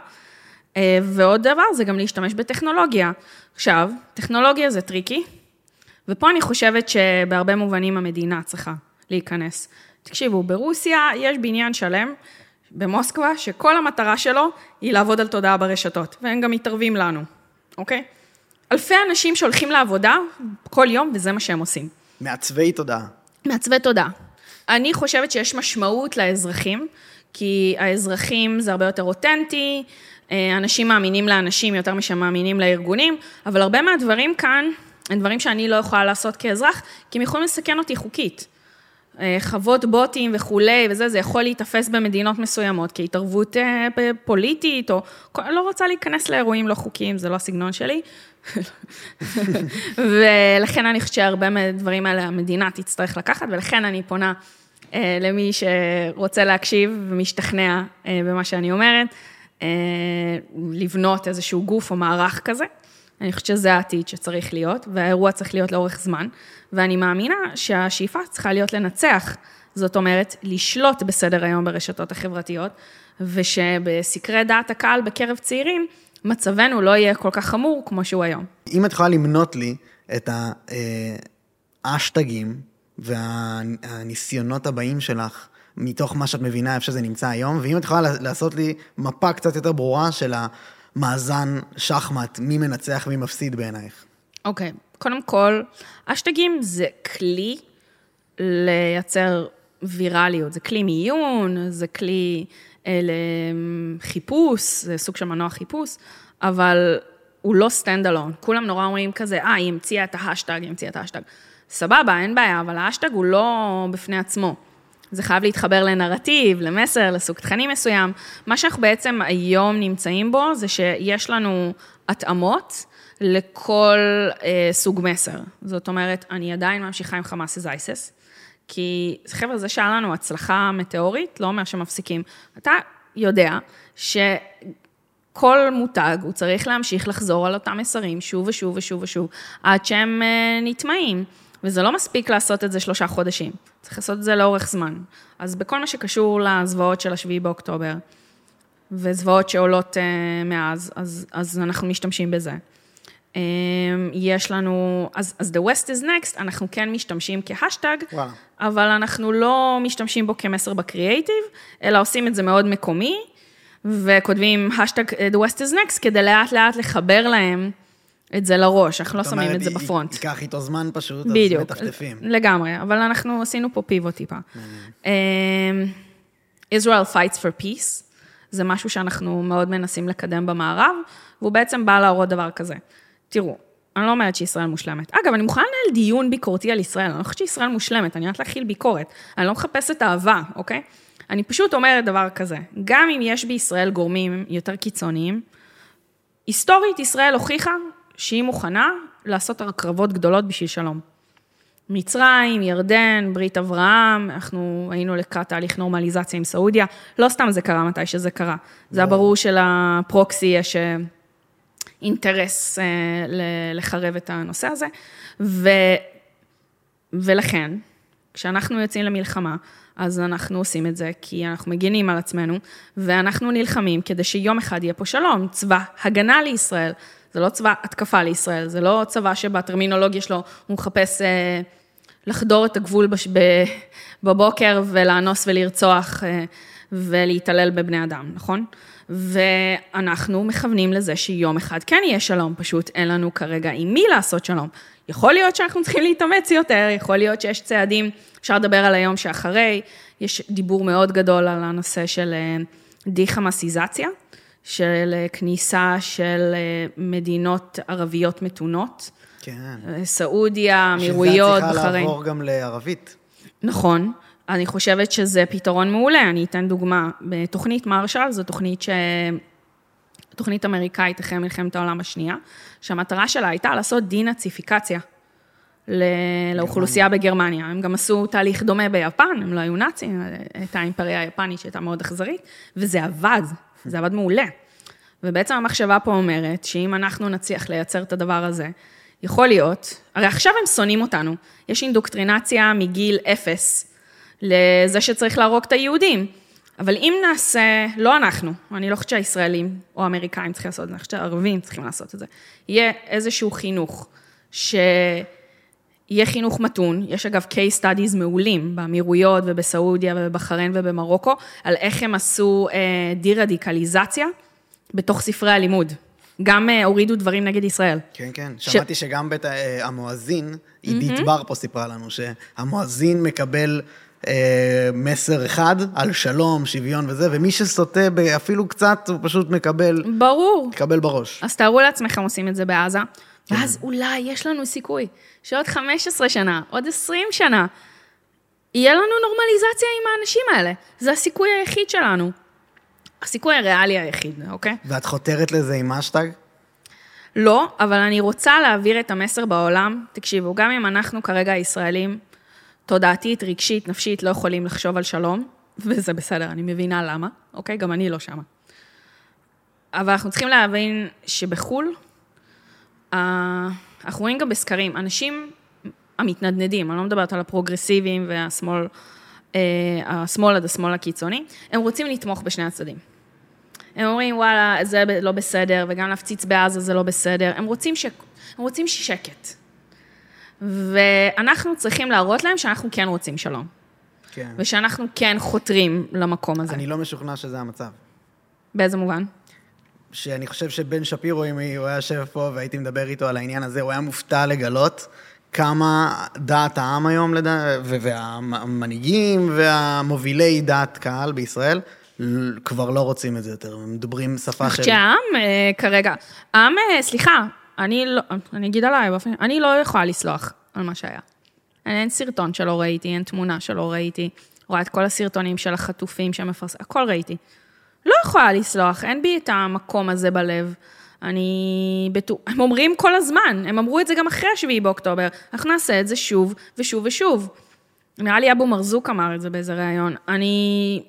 אה, ועוד דבר, זה גם להשתמש בטכנולוגיה. עכשיו, טכנולוגיה זה tricky, ופה אני חושבת שבהרבה מובנים המדינה צריכה להיכנס. תקשיבו, ברוסיה יש בניין שלם במוסקבה, שכל המטרה שלו היא לעבוד על תודעה ברשתות, והם גם מתערבים לנו, אוקיי? אלפי אנשים שהולכים לעבודה כל יום, וזה מה שהם עושים. מעצבי תודעה. מעצבי תודעה. אני חושבת שיש משמעות לאזרחים, כי האזרחים זה הרבה יותר אותנטי, אה, אנשים מאמינים לאנשים יותר משהם מאמינים לארגונים, אבל הרבה מהדברים כאן הם דברים שאני לא יכולה לעשות כאזרח, כי הם יכולים לסכן אותי חוקית. אה, חוות בוטים וכולי, וזה, זה יכול להיתפס במדינות מסוימות כהתערבות אה, פוליטית, או... לא רוצה להיכנס לאירועים לא חוקיים, זה לא הסגנון שלי. <laughs> ולכן אני חושבת שהרבה מהדברים האלה המדינה תצטרך לקחת, ולכן אני פונה אה, למי שרוצה להקשיב ומשתכנע במה שאני אומרת, לבנות איזשהו גוף או מערך כזה. אני חושבת שזה העתיד שצריך להיות, והאירוע צריך להיות לאורך זמן, ואני מאמינה שהשאיפה צריכה להיות לנצח, זאת אומרת, לשלוט בסדר היום ברשתות החברתיות, ושבסקרי דעת הקהל בקרב צעירים, מצבנו לא יהיה כל כך חמור כמו שהוא היום. אם את יכולה למנות לי את האשטגים והניסיונות הבאים שלך, מתוך מה שאת מבינה איפה שזה נמצא היום, ואם את יכולה לעשות לי מפה קצת יותר ברורה של המאזן שחמט, מי מנצח, מי מפסיד בעינייך. אוקיי, okay. קודם כל, האשטגים זה כלי לייצר ויראליות, זה כלי מיון, זה כלי אה, לחיפוש, זה סוג של מנוע חיפוש, אבל הוא לא stand alone. כולם נורא אומרים כזה, אה, היא המציאה את ההאשטג, היא המציאה את ההאשטג. סבבה, אין בעיה, אבל האשטג הוא לא בפני עצמו. זה חייב להתחבר לנרטיב, למסר, לסוג תכנים מסוים. מה שאנחנו בעצם היום נמצאים בו, זה שיש לנו התאמות לכל אה, סוג מסר. זאת אומרת, אני עדיין ממשיכה עם חמאס איז אייסס, כי חבר'ה, זה שהיה לנו הצלחה מטאורית, לא אומר שמפסיקים. אתה יודע שכל מותג, הוא צריך להמשיך לחזור על אותם מסרים שוב ושוב ושוב ושוב, עד שהם אה, נטמעים. וזה לא מספיק לעשות את זה שלושה חודשים, צריך לעשות את זה לאורך זמן. אז בכל מה שקשור לזוועות של השביעי באוקטובר, וזוועות שעולות uh, מאז, אז, אז אנחנו משתמשים בזה. Um, יש לנו, אז, אז The West is Next, אנחנו כן משתמשים כהשטג, אבל אנחנו לא משתמשים בו כמסר בקריאייטיב, אלא עושים את זה מאוד מקומי, וכותבים השטג The West is Next, כדי לאט לאט לחבר להם את זה לראש, אנחנו לא שמים את זה בפרונט. ייקח איתו זמן פשוט, בדיוק, אז מטפטפים. לגמרי, אבל אנחנו עשינו פה פיבוט טיפה. אמ, Israel fights for peace, זה משהו שאנחנו מאוד מנסים לקדם במערב, והוא בעצם בא להראות דבר כזה. תראו, אני לא אומרת שישראל מושלמת. אגב, אני מוכנה לנהל דיון ביקורתי על ישראל, אני לא חושבת שישראל מושלמת, אני יודעת להכיל ביקורת. אני לא מחפשת אהבה, אוקיי? אני פשוט אומרת דבר כזה, גם אם יש בישראל גורמים יותר קיצוניים, היסטורית ישראל הוכיחה שהיא מוכנה לעשות הקרבות גדולות בשביל שלום. מצרים, ירדן, ברית אברהם, אנחנו היינו לקראת תהליך נורמליזציה עם סעודיה, לא סתם זה קרה מתי שזה קרה. זה היה ברור שלפרוקסי יש אה, אינטרס אה, לחרב את הנושא הזה, ו, ולכן, כשאנחנו יוצאים למלחמה, אז אנחנו עושים את זה כי אנחנו מגינים על עצמנו, ואנחנו נלחמים כדי שיום אחד יהיה פה שלום, צבא הגנה לישראל. זה לא צבא התקפה לישראל, זה לא צבא שבטרמינולוגיה שלו הוא מחפש אה, לחדור את הגבול בש, ב, בבוקר ולאנוס ולרצוח אה, ולהתעלל בבני אדם, נכון? ואנחנו מכוונים לזה שיום אחד כן יהיה שלום, פשוט אין לנו כרגע עם מי לעשות שלום. יכול להיות שאנחנו צריכים להתאמץ יותר, יכול להיות שיש צעדים, אפשר לדבר על היום שאחרי, יש דיבור מאוד גדול על הנושא של אה, די-חמאסיזציה. של אה, כניסה של אה, מדינות ערביות מתונות. כן. סעודיה, אמירויות, בחריין. שזה צריכה לעבור גם לערבית. נכון. אני חושבת שזה פתרון מעולה. אני אתן דוגמה. בתוכנית מרשל, זו תוכנית ש... תוכנית אמריקאית אחרי מלחמת העולם השנייה, שהמטרה שלה הייתה לעשות דינאציפיקציה לאוכלוסייה בגרמניה. הם גם עשו תהליך דומה ביפן, הם לא היו נאצים, הייתה האימפריה היפנית שהייתה מאוד אכזרית, וזה עבד. זה עבד מעולה. ובעצם המחשבה פה אומרת שאם אנחנו נצליח לייצר את הדבר הזה, יכול להיות, הרי עכשיו הם שונאים אותנו, יש אינדוקטרינציה מגיל אפס לזה שצריך להרוג את היהודים. אבל אם נעשה, לא אנחנו, אני לא חושבת שהישראלים או האמריקאים צריכים לעשות את זה, אני חושבת שהערבים צריכים לעשות את זה, יהיה איזשהו חינוך, שיהיה חינוך מתון, יש אגב case studies מעולים באמירויות ובסעודיה ובבחריין ובמרוקו, על איך הם עשו אה, די-רדיקליזציה בתוך ספרי הלימוד. גם אה, הורידו דברים נגד ישראל. כן, כן. ש- שמעתי שגם בית אה, המואזין, עידית בר פה סיפרה לנו שהמואזין מקבל אה, מסר אחד על שלום, שוויון וזה, ומי שסוטה אפילו קצת, הוא פשוט מקבל, ברור. מקבל בראש. אז תארו לעצמכם עושים את זה בעזה, ואז אולי יש לנו סיכוי שעוד 15 שנה, עוד 20 שנה, יהיה לנו נורמליזציה עם האנשים האלה. זה הסיכוי היחיד שלנו. הסיכוי הריאלי היחיד, אוקיי? ואת חותרת לזה עם אשטג? לא, אבל אני רוצה להעביר את המסר בעולם. תקשיבו, גם אם אנחנו כרגע הישראלים, תודעתית, רגשית, נפשית, לא יכולים לחשוב על שלום, וזה בסדר, אני מבינה למה, אוקיי? גם אני לא שמה. אבל אנחנו צריכים להבין שבחו"ל, אנחנו רואים גם בסקרים, אנשים המתנדנדים, אני לא מדברת על הפרוגרסיביים והשמאל, אה, השמאל עד השמאל הקיצוני, הם רוצים לתמוך בשני הצדדים. הם אומרים, וואלה, זה לא בסדר, וגם להפציץ בעזה זה לא בסדר. הם רוצים, ש... הם רוצים שקט. ואנחנו צריכים להראות להם שאנחנו כן רוצים שלום, כן. ושאנחנו כן חותרים למקום הזה. אני לא משוכנע שזה המצב. באיזה מובן? שאני חושב שבן שפירו, אם הוא היה יושב פה והייתי מדבר איתו על העניין הזה, הוא היה מופתע לגלות כמה דעת העם היום, לדע... ו- והמנהיגים והמובילי דעת קהל בישראל, כבר לא רוצים את זה יותר, מדברים שפה של... שהעם אה, כרגע, העם, אה, סליחה, אני לא, אני אגיד עליי באופן, אני לא יכולה לסלוח על מה שהיה. אין סרטון שלא ראיתי, אין תמונה שלא ראיתי, רואה את כל הסרטונים של החטופים שמפרסמים, הכל ראיתי. לא יכולה לסלוח, אין בי את המקום הזה בלב. אני בטוח, הם אומרים כל הזמן, הם אמרו את זה גם אחרי 7 באוקטובר, אנחנו נעשה את זה שוב ושוב ושוב. נראה לי אבו מרזוק אמר את זה באיזה ראיון. אני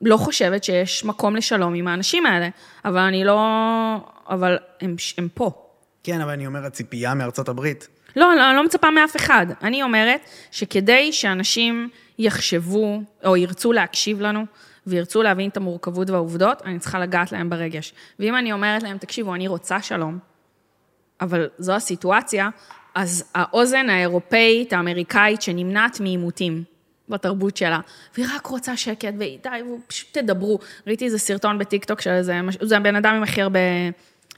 לא חושבת שיש מקום לשלום עם האנשים האלה, אבל אני לא... אבל הם, הם פה. כן, אבל אני אומר, הציפייה מארצות הברית. לא, לא, אני לא מצפה מאף אחד. אני אומרת שכדי שאנשים יחשבו, או ירצו להקשיב לנו, וירצו להבין את המורכבות והעובדות, אני צריכה לגעת להם ברגש. ואם אני אומרת להם, תקשיבו, אני רוצה שלום, אבל זו הסיטואציה, אז האוזן האירופאית, האמריקאית, שנמנעת מעימותים בתרבות שלה, והיא רק רוצה שקט, והיא, די, פשוט תדברו. ראיתי איזה סרטון בטיקטוק של איזה, זה הבן אדם עם הכי הרבה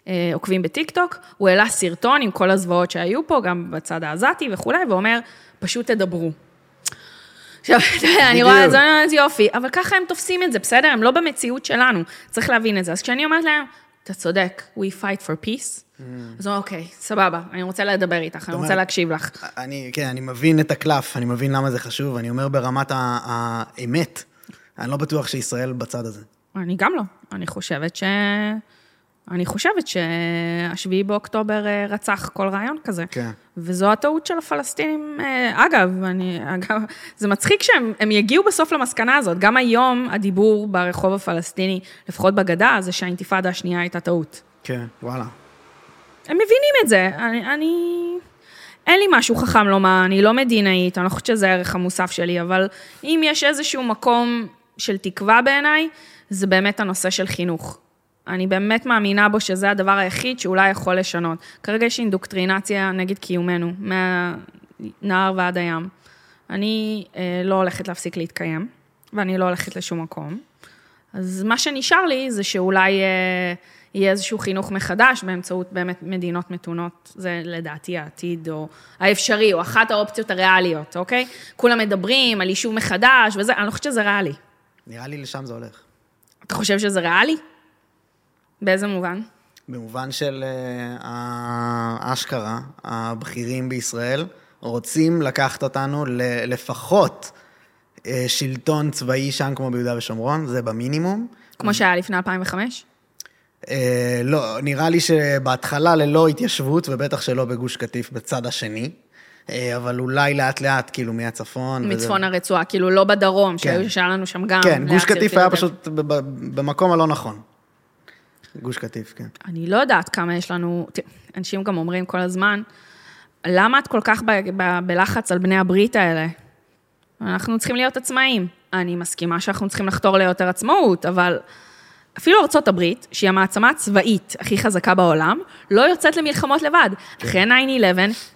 אה, עוקבים בטיקטוק, הוא העלה סרטון עם כל הזוועות שהיו פה, גם בצד העזתי וכולי, ואומר, פשוט תדברו. עכשיו, אתה יודע, אני רואה את זה, אני אומרת, יופי, אבל ככה הם תופסים את זה, בסדר? הם לא במציאות שלנו, צריך להבין את זה. אז כשאני אומרת להם, אתה צודק, we fight for peace, אז הוא אומר, אוקיי, סבבה, אני רוצה לדבר איתך, אני רוצה להקשיב לך. אני, כן, אני מבין את הקלף, אני מבין למה זה חשוב, אני אומר ברמת האמת, אני לא בטוח שישראל בצד הזה. אני גם לא. אני חושבת ש... אני חושבת שהשביעי באוקטובר אה, רצח כל רעיון כזה. כן. וזו הטעות של הפלסטינים. אה, אגב, אני, אגב, זה מצחיק שהם הם יגיעו בסוף למסקנה הזאת. גם היום הדיבור ברחוב הפלסטיני, לפחות בגדה, זה שהאינתיפאדה השנייה הייתה טעות. כן, וואלה. הם מבינים את זה. אני, אני... אין לי משהו חכם לומר, אני לא מדינאית, אני לא חושבת שזה הערך המוסף שלי, אבל אם יש איזשהו מקום של תקווה בעיניי, זה באמת הנושא של חינוך. אני באמת מאמינה בו שזה הדבר היחיד שאולי יכול לשנות. כרגע יש אינדוקטרינציה נגד קיומנו, מהנהר ועד הים. אני אה, לא הולכת להפסיק להתקיים, ואני לא הולכת לשום מקום. אז מה שנשאר לי זה שאולי אה, יהיה איזשהו חינוך מחדש באמצעות באמת מדינות מתונות. זה לדעתי העתיד, או האפשרי, או אחת האופציות הריאליות, אוקיי? כולם מדברים על יישוב מחדש וזה, אני לא חושבת שזה ריאלי. נראה לי לשם זה הולך. אתה חושב שזה ריאלי? באיזה מובן? במובן של אה, האשכרה, הבכירים בישראל רוצים לקחת אותנו לפחות אה, שלטון צבאי שם כמו ביהודה ושומרון, זה במינימום. כמו שהיה לפני 2005? אה, לא, נראה לי שבהתחלה ללא התיישבות, ובטח שלא בגוש קטיף בצד השני, אה, אבל אולי לאט לאט, כאילו מהצפון. וזה- מצפון הרצועה, כאילו לא בדרום, כן. שהיה לנו שם גם... כן, גוש קטיף היה. פשוט ב- ב- במקום הלא נכון. גוש קטיף, כן. אני לא יודעת כמה יש לנו, אנשים גם אומרים כל הזמן, למה את כל כך ב, ב, בלחץ על בני הברית האלה? אנחנו צריכים להיות עצמאים. אני מסכימה שאנחנו צריכים לחתור ליותר עצמאות, אבל אפילו ארצות הברית, שהיא המעצמה הצבאית הכי חזקה בעולם, לא יוצאת למלחמות לבד. אחרי 9-11,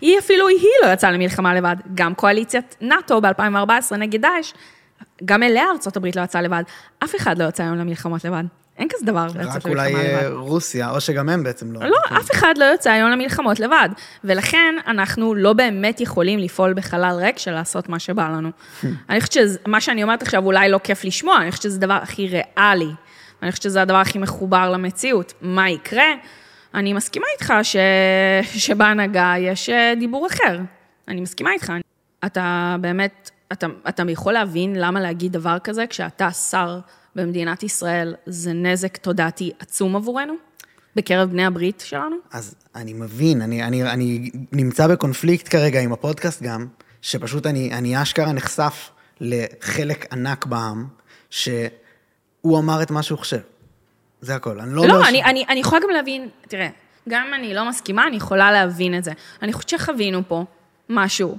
היא אפילו היא לא יצאה למלחמה לבד. גם קואליציית נאט"ו ב-2014 נגד דאעש, גם אליה ארצות הברית לא יצאה לבד. אף אחד לא יוצא היום למלחמות לבד. אין כזה דבר לצאת רק אולי אה. רוסיה, או שגם הם בעצם לא. לא, אף אחד לא יוצא היום למלחמות לבד. ולכן אנחנו לא באמת יכולים לפעול בחלל ריק של לעשות מה שבא לנו. <laughs> אני חושבת שמה שאני אומרת עכשיו אולי לא כיף לשמוע, אני חושבת שזה הדבר הכי ריאלי. אני חושבת שזה הדבר הכי מחובר למציאות. מה יקרה? אני מסכימה איתך ש... <laughs> שבהנהגה יש אה, דיבור אחר. אני מסכימה איתך. אתה באמת, אתה, אתה יכול להבין למה להגיד דבר כזה כשאתה שר במדינת ישראל, זה נזק תודעתי עצום עבורנו? בקרב בני הברית שלנו? אז אני מבין, אני, אני, אני נמצא בקונפליקט כרגע עם הפודקאסט גם, שפשוט אני, אני אשכרה נחשף לחלק ענק בעם, שהוא אמר את מה שהוא חושב. זה הכל. אני לא, לא, אומר ש- אני, אני, אני יכולה גם להבין, תראה, גם אם אני לא מסכימה, אני יכולה להבין את זה. אני חושבת שחווינו פה משהו.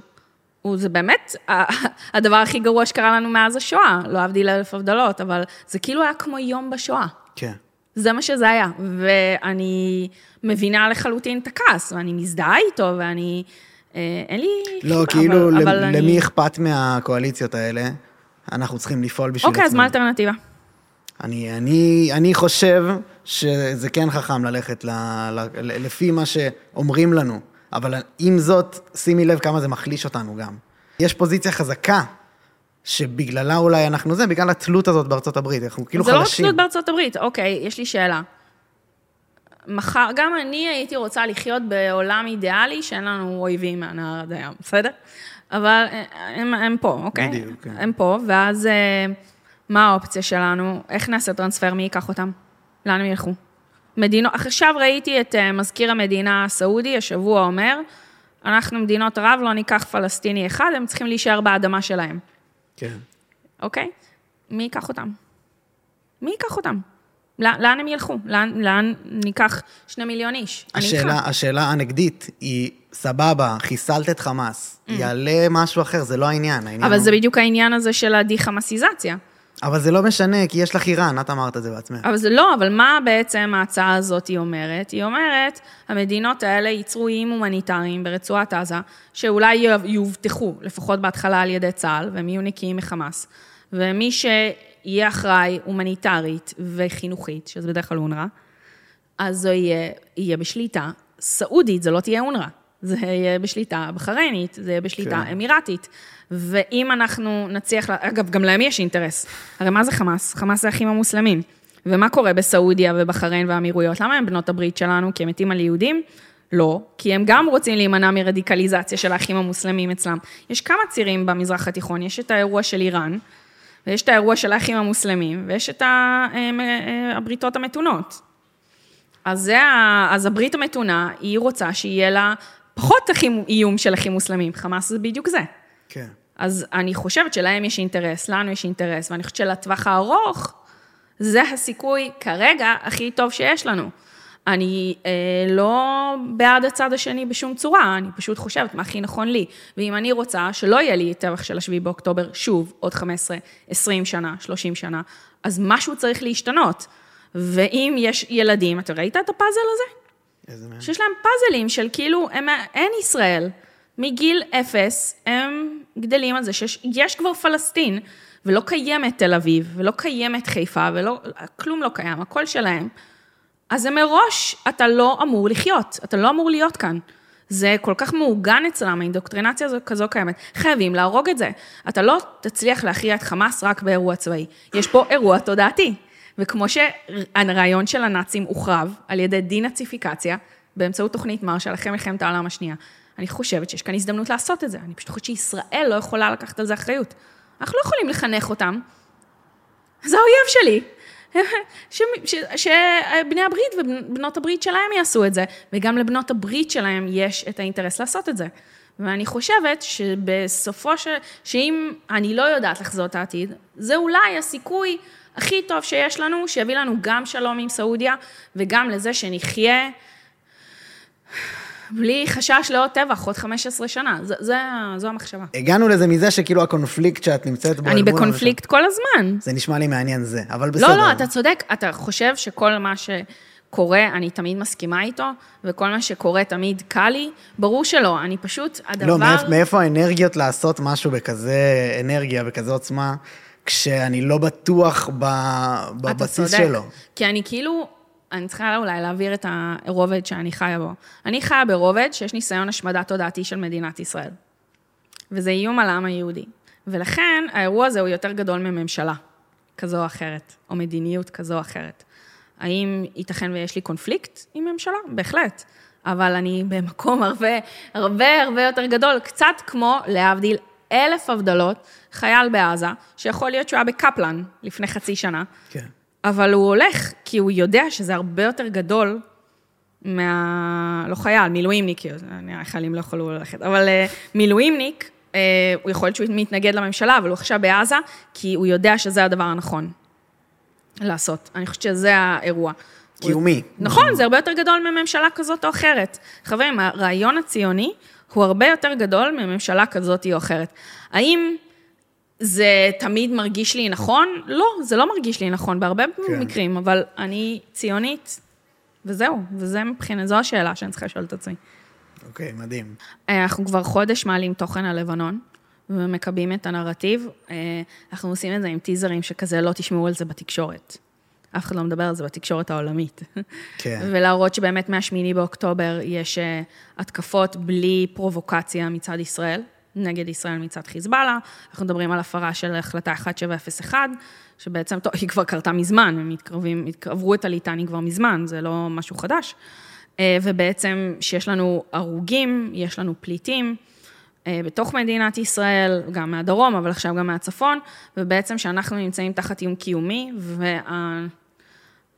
וזה באמת ה- <laughs> הדבר הכי גרוע שקרה לנו מאז השואה, לא להבדיל אלף הבדלות, אבל זה כאילו היה כמו יום בשואה. כן. זה מה שזה היה. ואני מבינה לחלוטין את הכעס, ואני מזדהה איתו, ואני... אה, אין לי... לא, אבל- כאילו, אבל אבל אני- למי אכפת מהקואליציות האלה? אנחנו צריכים לפעול בשביל אוקיי, אז מה עצמנו. האלטרנטיבה? אני, אני, אני חושב שזה כן חכם ללכת ל, ל, לפי מה שאומרים לנו, אבל עם זאת, שימי לב כמה זה מחליש אותנו גם. יש פוזיציה חזקה, שבגללה אולי אנחנו זה, בגלל התלות הזאת בארצות הברית, אנחנו כאילו זה לא רק חלשים. תלות בארצות הברית, אוקיי, יש לי שאלה. מחר, גם אני הייתי רוצה לחיות בעולם אידיאלי שאין לנו אויבים מהנהר עד הים, בסדר? אבל אה, הם, הם פה, אוקיי? בדיוק, כן. הם פה, ואז אה, מה האופציה שלנו? איך נעשה טרנספר? מי ייקח אותם? לאן הם ילכו? מדינות, עכשיו ראיתי את אה, מזכיר המדינה הסעודי, השבוע אומר, אנחנו מדינות ערב, לא ניקח פלסטיני אחד, הם צריכים להישאר באדמה שלהם. כן. אוקיי? מי ייקח אותם? מי ייקח אותם? לאן, לאן הם ילכו? לאן, לאן ניקח שני מיליון איש? השאלה, השאלה הנגדית היא, סבבה, חיסלת את חמאס, יעלה משהו אחר, זה לא העניין. העניין Mm. אבל הוא- זה בדיוק העניין הזה של הדי-חמאסיזציה. אבל זה לא משנה, כי יש לך איראן, את אמרת את זה בעצמך. אבל זה לא, אבל מה בעצם ההצעה הזאת היא אומרת? היא אומרת, המדינות האלה ייצרו איים הומניטריים ברצועת עזה, שאולי יו- יובטחו, לפחות בהתחלה על ידי צה"ל, והם יהיו נקיים מחמאס. ומי שיהיה אחראי הומניטרית וחינוכית, שזה בדרך כלל אונר"א, אז זה יהיה, יהיה בשליטה סעודית, זה לא תהיה אונר"א. זה יהיה בשליטה בחריינית, זה יהיה בשליטה כן. אמירתית. ואם אנחנו נצליח, אגב, גם להם יש אינטרס. הרי מה זה חמאס? חמאס זה האחים המוסלמים. ומה קורה בסעודיה ובחריין והאמירויות? למה הם בנות הברית שלנו? כי הם מתים על יהודים? לא, כי הם גם רוצים להימנע מרדיקליזציה של האחים המוסלמים אצלם. יש כמה צירים במזרח התיכון, יש את האירוע של איראן, ויש את האירוע של האחים המוסלמים, ויש את אה, אה, הבריתות המתונות. אז, זה. אז הברית המתונה, היא רוצה שיהיה לה פחות אחים, איום של אחים מוסלמים. חמאס זה בדיוק זה. כן. אז אני חושבת שלהם יש אינטרס, לנו יש אינטרס, ואני חושבת שלטווח הארוך, זה הסיכוי כרגע הכי טוב שיש לנו. אני אה, לא בעד הצד השני בשום צורה, אני פשוט חושבת מה הכי נכון לי. ואם אני רוצה שלא יהיה לי טבח של השביעי באוקטובר, שוב, עוד 15, 20 שנה, 30 שנה, אז משהו צריך להשתנות. ואם יש ילדים, אתה ראית את הפאזל הזה? שיש להם פאזלים של כאילו, הם, אין ישראל. מגיל אפס הם גדלים על זה שיש יש כבר פלסטין, ולא קיימת תל אביב, ולא קיימת חיפה, ולא, כלום לא קיים, הכל שלהם. אז זה מראש, אתה לא אמור לחיות, אתה לא אמור להיות כאן. זה כל כך מעוגן אצלם, האינדוקטרינציה הזו כזו קיימת. חייבים להרוג את זה. אתה לא תצליח להכריע את חמאס רק באירוע צבאי. יש פה אירוע תודעתי. וכמו שהרעיון של הנאצים הוחרב על ידי דינאציפיקציה, באמצעות תוכנית מרשל אחרי מלחמת העולם השנייה, אני חושבת שיש כאן הזדמנות לעשות את זה. אני פשוט חושבת שישראל לא יכולה לקחת על זה אחריות. אנחנו לא יכולים לחנך אותם. זה האויב שלי. <laughs> שבני הברית ובנות הברית שלהם יעשו את זה, וגם לבנות הברית שלהם יש את האינטרס לעשות את זה. ואני חושבת שבסופו של... שאם אני לא יודעת לחזות את העתיד, זה אולי הסיכוי הכי טוב שיש לנו, שיביא לנו גם שלום עם סעודיה, וגם לזה שנחיה בלי חשש לעוד טבח, עוד 15 שנה. זה, זה, זו המחשבה. הגענו לזה מזה שכאילו הקונפליקט שאת נמצאת בו... אני בקונפליקט כל הזמן. זה נשמע לי מעניין זה, אבל בסדר. לא, לא, אתה צודק, אתה חושב שכל מה שקורה, אני תמיד מסכימה איתו, וכל מה שקורה תמיד קל לי, ברור שלא, אני פשוט, הדבר... לא, מאיפה האנרגיות לעשות משהו בכזה אנרגיה, בכזה עוצמה? כשאני לא בטוח ב... אתה בבסיס צודק. שלו. כי אני כאילו, אני צריכה אולי להעביר את הרובד שאני חיה בו. אני חיה ברובד שיש ניסיון השמדה תודעתי של מדינת ישראל. וזה איום על העם היהודי. ולכן האירוע הזה הוא יותר גדול מממשלה כזו או אחרת, או מדיניות כזו או אחרת. האם ייתכן ויש לי קונפליקט עם ממשלה? בהחלט. אבל אני במקום הרבה, הרבה הרבה יותר גדול, קצת כמו, להבדיל אלף הבדלות, חייל בעזה, שיכול להיות שהוא היה בקפלן לפני חצי שנה, כן. אבל הוא הולך כי הוא יודע שזה הרבה יותר גדול מה... לא חייל, מילואימניק, נראה לי חיילים לא יכולו ללכת, אבל אה, מילואימניק, אה, הוא יכול להיות שהוא מתנגד לממשלה, אבל הוא עכשיו בעזה, כי הוא יודע שזה הדבר הנכון לעשות. אני חושבת שזה האירוע. קיומי. נכון, זה הרבה יותר גדול מממשלה כזאת או אחרת. חברים, הרעיון הציוני הוא הרבה יותר גדול מממשלה כזאת או אחרת. האם זה תמיד מרגיש לי נכון? לא, זה לא מרגיש לי נכון בהרבה כן. מקרים, אבל אני ציונית, וזהו, וזה מבחינת, זו השאלה שאני צריכה לשאול את עצמי. אוקיי, מדהים. אה, אנחנו כבר חודש מעלים תוכן על לבנון, ומקבים את הנרטיב. אה, אנחנו עושים את זה עם טיזרים שכזה לא תשמעו על זה בתקשורת. אף אחד לא מדבר על זה בתקשורת העולמית. כן. <laughs> ולהראות שבאמת מה-8 באוקטובר יש אה, התקפות בלי פרובוקציה מצד ישראל, נגד ישראל מצד חיזבאללה. אנחנו מדברים על הפרה של החלטה 1701, שבעצם, טוב, היא כבר קרתה מזמן, הם מתקרבים, עברו את הליטני כבר מזמן, זה לא משהו חדש. אה, ובעצם שיש לנו הרוגים, יש לנו פליטים. אה, בתוך מדינת ישראל, גם מהדרום, אבל עכשיו גם מהצפון, ובעצם שאנחנו נמצאים תחת איום קיומי,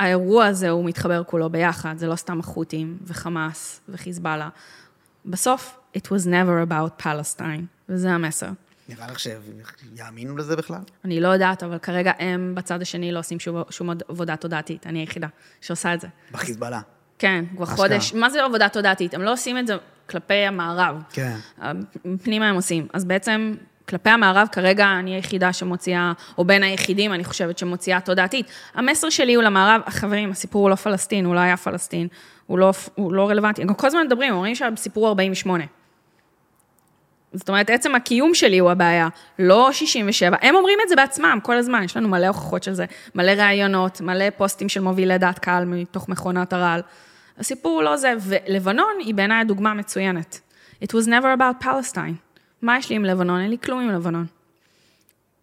והאירוע הזה הוא מתחבר כולו ביחד, זה לא סתם החות'ים וחמאס וחיזבאללה. בסוף, it was never about Palestine, וזה המסר. נראה לך שיאמינו לזה בכלל? אני לא יודעת, אבל כרגע הם בצד השני לא עושים שום, שום עבודה תודעתית, אני היחידה שעושה את זה. בחיזבאללה. כן, כבר. חודש. מה זה עבודה תודעתית? הם לא עושים את זה כלפי המערב. כן. פנימה הם עושים. אז בעצם, כלפי המערב, כרגע אני היחידה שמוציאה, או בין היחידים, אני חושבת, שמוציאה תודעתית. המסר שלי הוא למערב, חברים, הסיפור הוא לא פלסטין, הוא לא היה פלסטין, הוא לא, הוא לא רלוונטי. גם כל הזמן מדברים, אומרים שהסיפור הוא 48. זאת אומרת, עצם הקיום שלי הוא הבעיה, לא 67. הם אומרים את זה בעצמם כל הזמן, יש לנו מלא הוכחות של זה, מלא ראיונות, מלא פוסטים של מובילי דעת קהל מתוך מכונת הרעל. הסיפור הוא לא זה, ולבנון היא בעיניי הדוגמה המצוינת. It was never about Palestine. מה יש לי עם לבנון? אין לי כלום עם לבנון.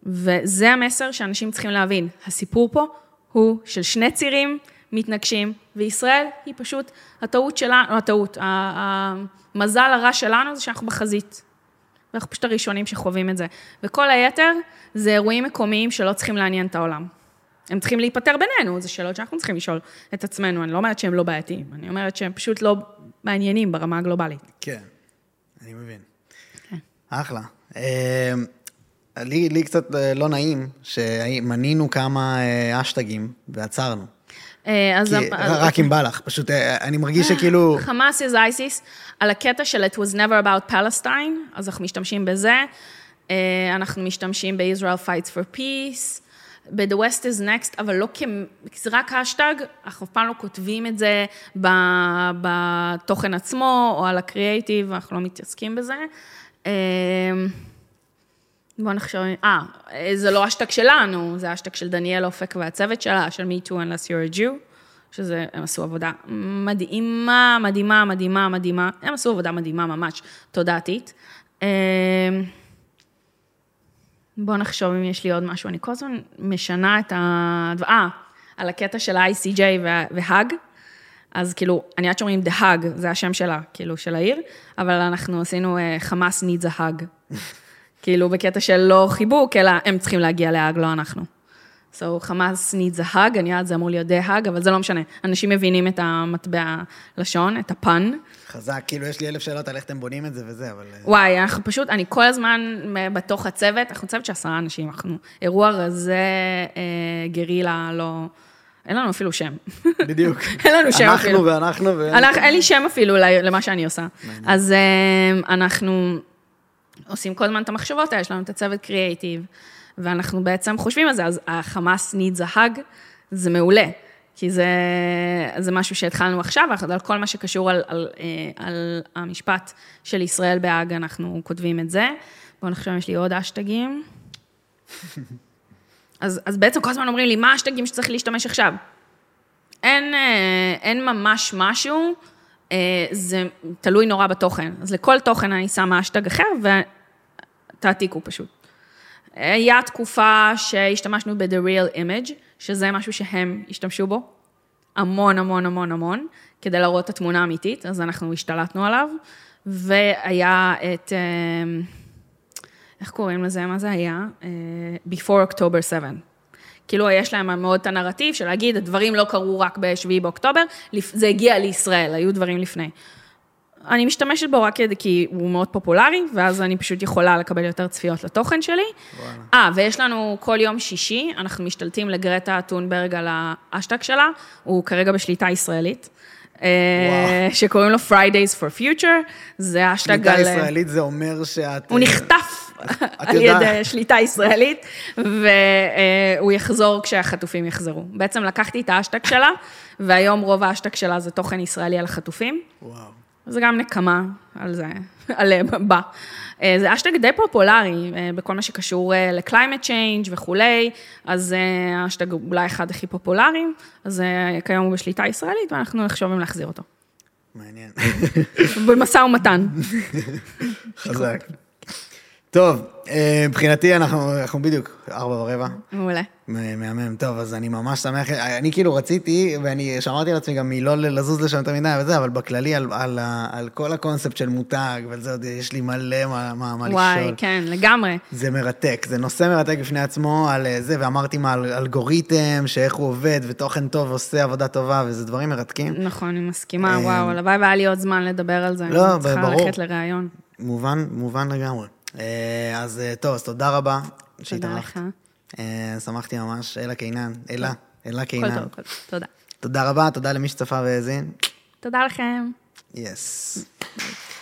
וזה המסר שאנשים צריכים להבין. הסיפור פה הוא של שני צירים מתנגשים, וישראל היא פשוט, הטעות שלנו, לא הטעות, המזל הרע שלנו זה שאנחנו בחזית. ואנחנו פשוט הראשונים שחווים את זה. וכל היתר זה אירועים מקומיים שלא צריכים לעניין את העולם. הם צריכים להיפטר בינינו, זה שאלות שאנחנו צריכים לשאול את עצמנו. אני לא אומרת שהם לא בעייתיים, אני אומרת שהם פשוט לא מעניינים ברמה הגלובלית. כן, אני מבין. אחלה. אה, לי, לי קצת אה, לא נעים שמנינו כמה אה, אשטגים ועצרנו. אה, אז... כי, רק אם בא לך, פשוט אני מרגיש שכאילו... <laughs> חמאס is ISIS, על הקטע של it was never about Palestine, אז אנחנו משתמשים בזה. אנחנו משתמשים ב-Israel fights for peace, ב-The West is next, אבל לא כ... זה רק האשטג, אנחנו אף פעם לא כותבים את זה בתוכן עצמו, או על הקריאייטיב, אנחנו לא מתעסקים בזה. אה, בואו נחשוב, אה, זה לא אשטג שלנו, זה אשטג של דניאל אופק והצוות שלה, של Me Too Unless You're a Jew, שזה, הם עשו עבודה מדהימה, מדהימה, מדהימה, מדהימה, הם עשו עבודה מדהימה ממש, תודעתית. אה, בואו נחשוב אם יש לי עוד משהו, אני כל הזמן משנה את ה... אה, על הקטע של ה-ICJ וה- והאג. אז כאילו, אני יודעת שאומרים The Hug, זה השם שלה, כאילו, של העיר, אבל אנחנו עשינו אה, חמאס needs a hug. כאילו, בקטע של לא חיבוק, אלא הם צריכים להגיע להאג, לא אנחנו. So, חמאס needs a hug, אני יודעת, זה אמור להיות The Hug, אבל זה לא משנה. אנשים מבינים את המטבע לשון, את הפן. חזק, כאילו יש לי אלף שאלות על איך אתם בונים את זה וזה, אבל... אה, וואי, אנחנו פשוט, אני כל הזמן בתוך הצוות, אנחנו צוות של עשרה אנשים, אנחנו אירוע רזה, אה, גרילה, לא... אין לנו אפילו שם. בדיוק. <laughs> אין לנו שם אפילו. אנחנו ואנחנו ו... אנחנו, אין לי שם אפילו למה שאני עושה. אז אה, אנחנו עושים כל הזמן את המחשבות האלה, יש לנו את הצוות קריאייטיב, ואנחנו בעצם חושבים על זה, אז החמאס needs a hug, זה מעולה. כי זה, זה משהו שהתחלנו עכשיו, על כל מה שקשור על, על, אה, על המשפט של ישראל בהאג, אנחנו כותבים את זה. בואו נחשוב אם יש לי עוד אשטגים. <laughs> אז, אז בעצם כל הזמן אומרים לי, מה השטגים שצריך להשתמש עכשיו? אין, אה, אין ממש משהו, אה, זה תלוי נורא בתוכן. אז לכל תוכן אני שמה אשטג אחר, ותעתיקו פשוט. היה תקופה שהשתמשנו ב-The Real Image, שזה משהו שהם השתמשו בו המון המון המון המון, כדי להראות את התמונה האמיתית, אז אנחנו השתלטנו עליו. והיה את, אה, איך קוראים לזה? מה זה היה? אה, Before October 7. כאילו, יש להם מאוד את הנרטיב של להגיד, הדברים לא קרו רק ב-7 באוקטובר, זה הגיע לישראל, היו דברים לפני. אני משתמשת בו רק כי הוא מאוד פופולרי, ואז אני פשוט יכולה לקבל יותר צפיות לתוכן שלי. אה, ויש לנו כל יום שישי, אנחנו משתלטים לגרטה טונברג על האשטג שלה, הוא כרגע בשליטה ישראלית. אה, שקוראים לו Fridays for Future, זה האשטג על... שליטה ישראלית זה אומר שאת... הוא נחטף על ידי שליטה ישראלית, והוא יחזור כשהחטופים יחזרו. בעצם לקחתי את האשטג שלה, והיום רוב האשטג שלה זה תוכן ישראלי על החטופים. וואו. זה גם נקמה על זה, על בה. אה, זה אשטג די פופולרי אה, בכל מה שקשור אה, ל-climate change וכולי, אז אשטג אולי אחד הכי פופולריים, אז כיום הוא בשליטה ישראלית, ואנחנו נחשוב אם להחזיר אותו. מעניין. במשא ומתן. <laughs> חזק. טוב, אה, מבחינתי אנחנו, אנחנו בדיוק ארבע ורבע. מעולה. מהמם, טוב, אז אני ממש שמח, אני כאילו רציתי, ואני שמרתי לעצמי גם מלא לזוז לשם יותר מדי וזה, אבל בכללי על, על, על כל הקונספט של מותג, וזה עוד יש לי מלא מה, מה, מה לשאול. וואי, כן, לגמרי. זה מרתק, זה נושא מרתק בפני עצמו על אה, זה, ואמרתי מה, על אלגוריתם, שאיך הוא עובד, ותוכן טוב עושה עבודה טובה, וזה דברים מרתקים. נכון, אני מסכימה, וואו, הלוואי והיה לי עוד זמן לדבר על זה. לא, ברור. צריכה ללכת לראיון. מובן, מובן לגמרי. אה, אז אה, טוב, אז תודה רבה שהתארחת. תודה לך. אה, שמחתי ממש, אלה קינן, אלה, אלה קינן. כל טוב, כל טוב, תודה. תודה רבה, תודה למי שצפה והאזין. תודה לכם. יס. Yes.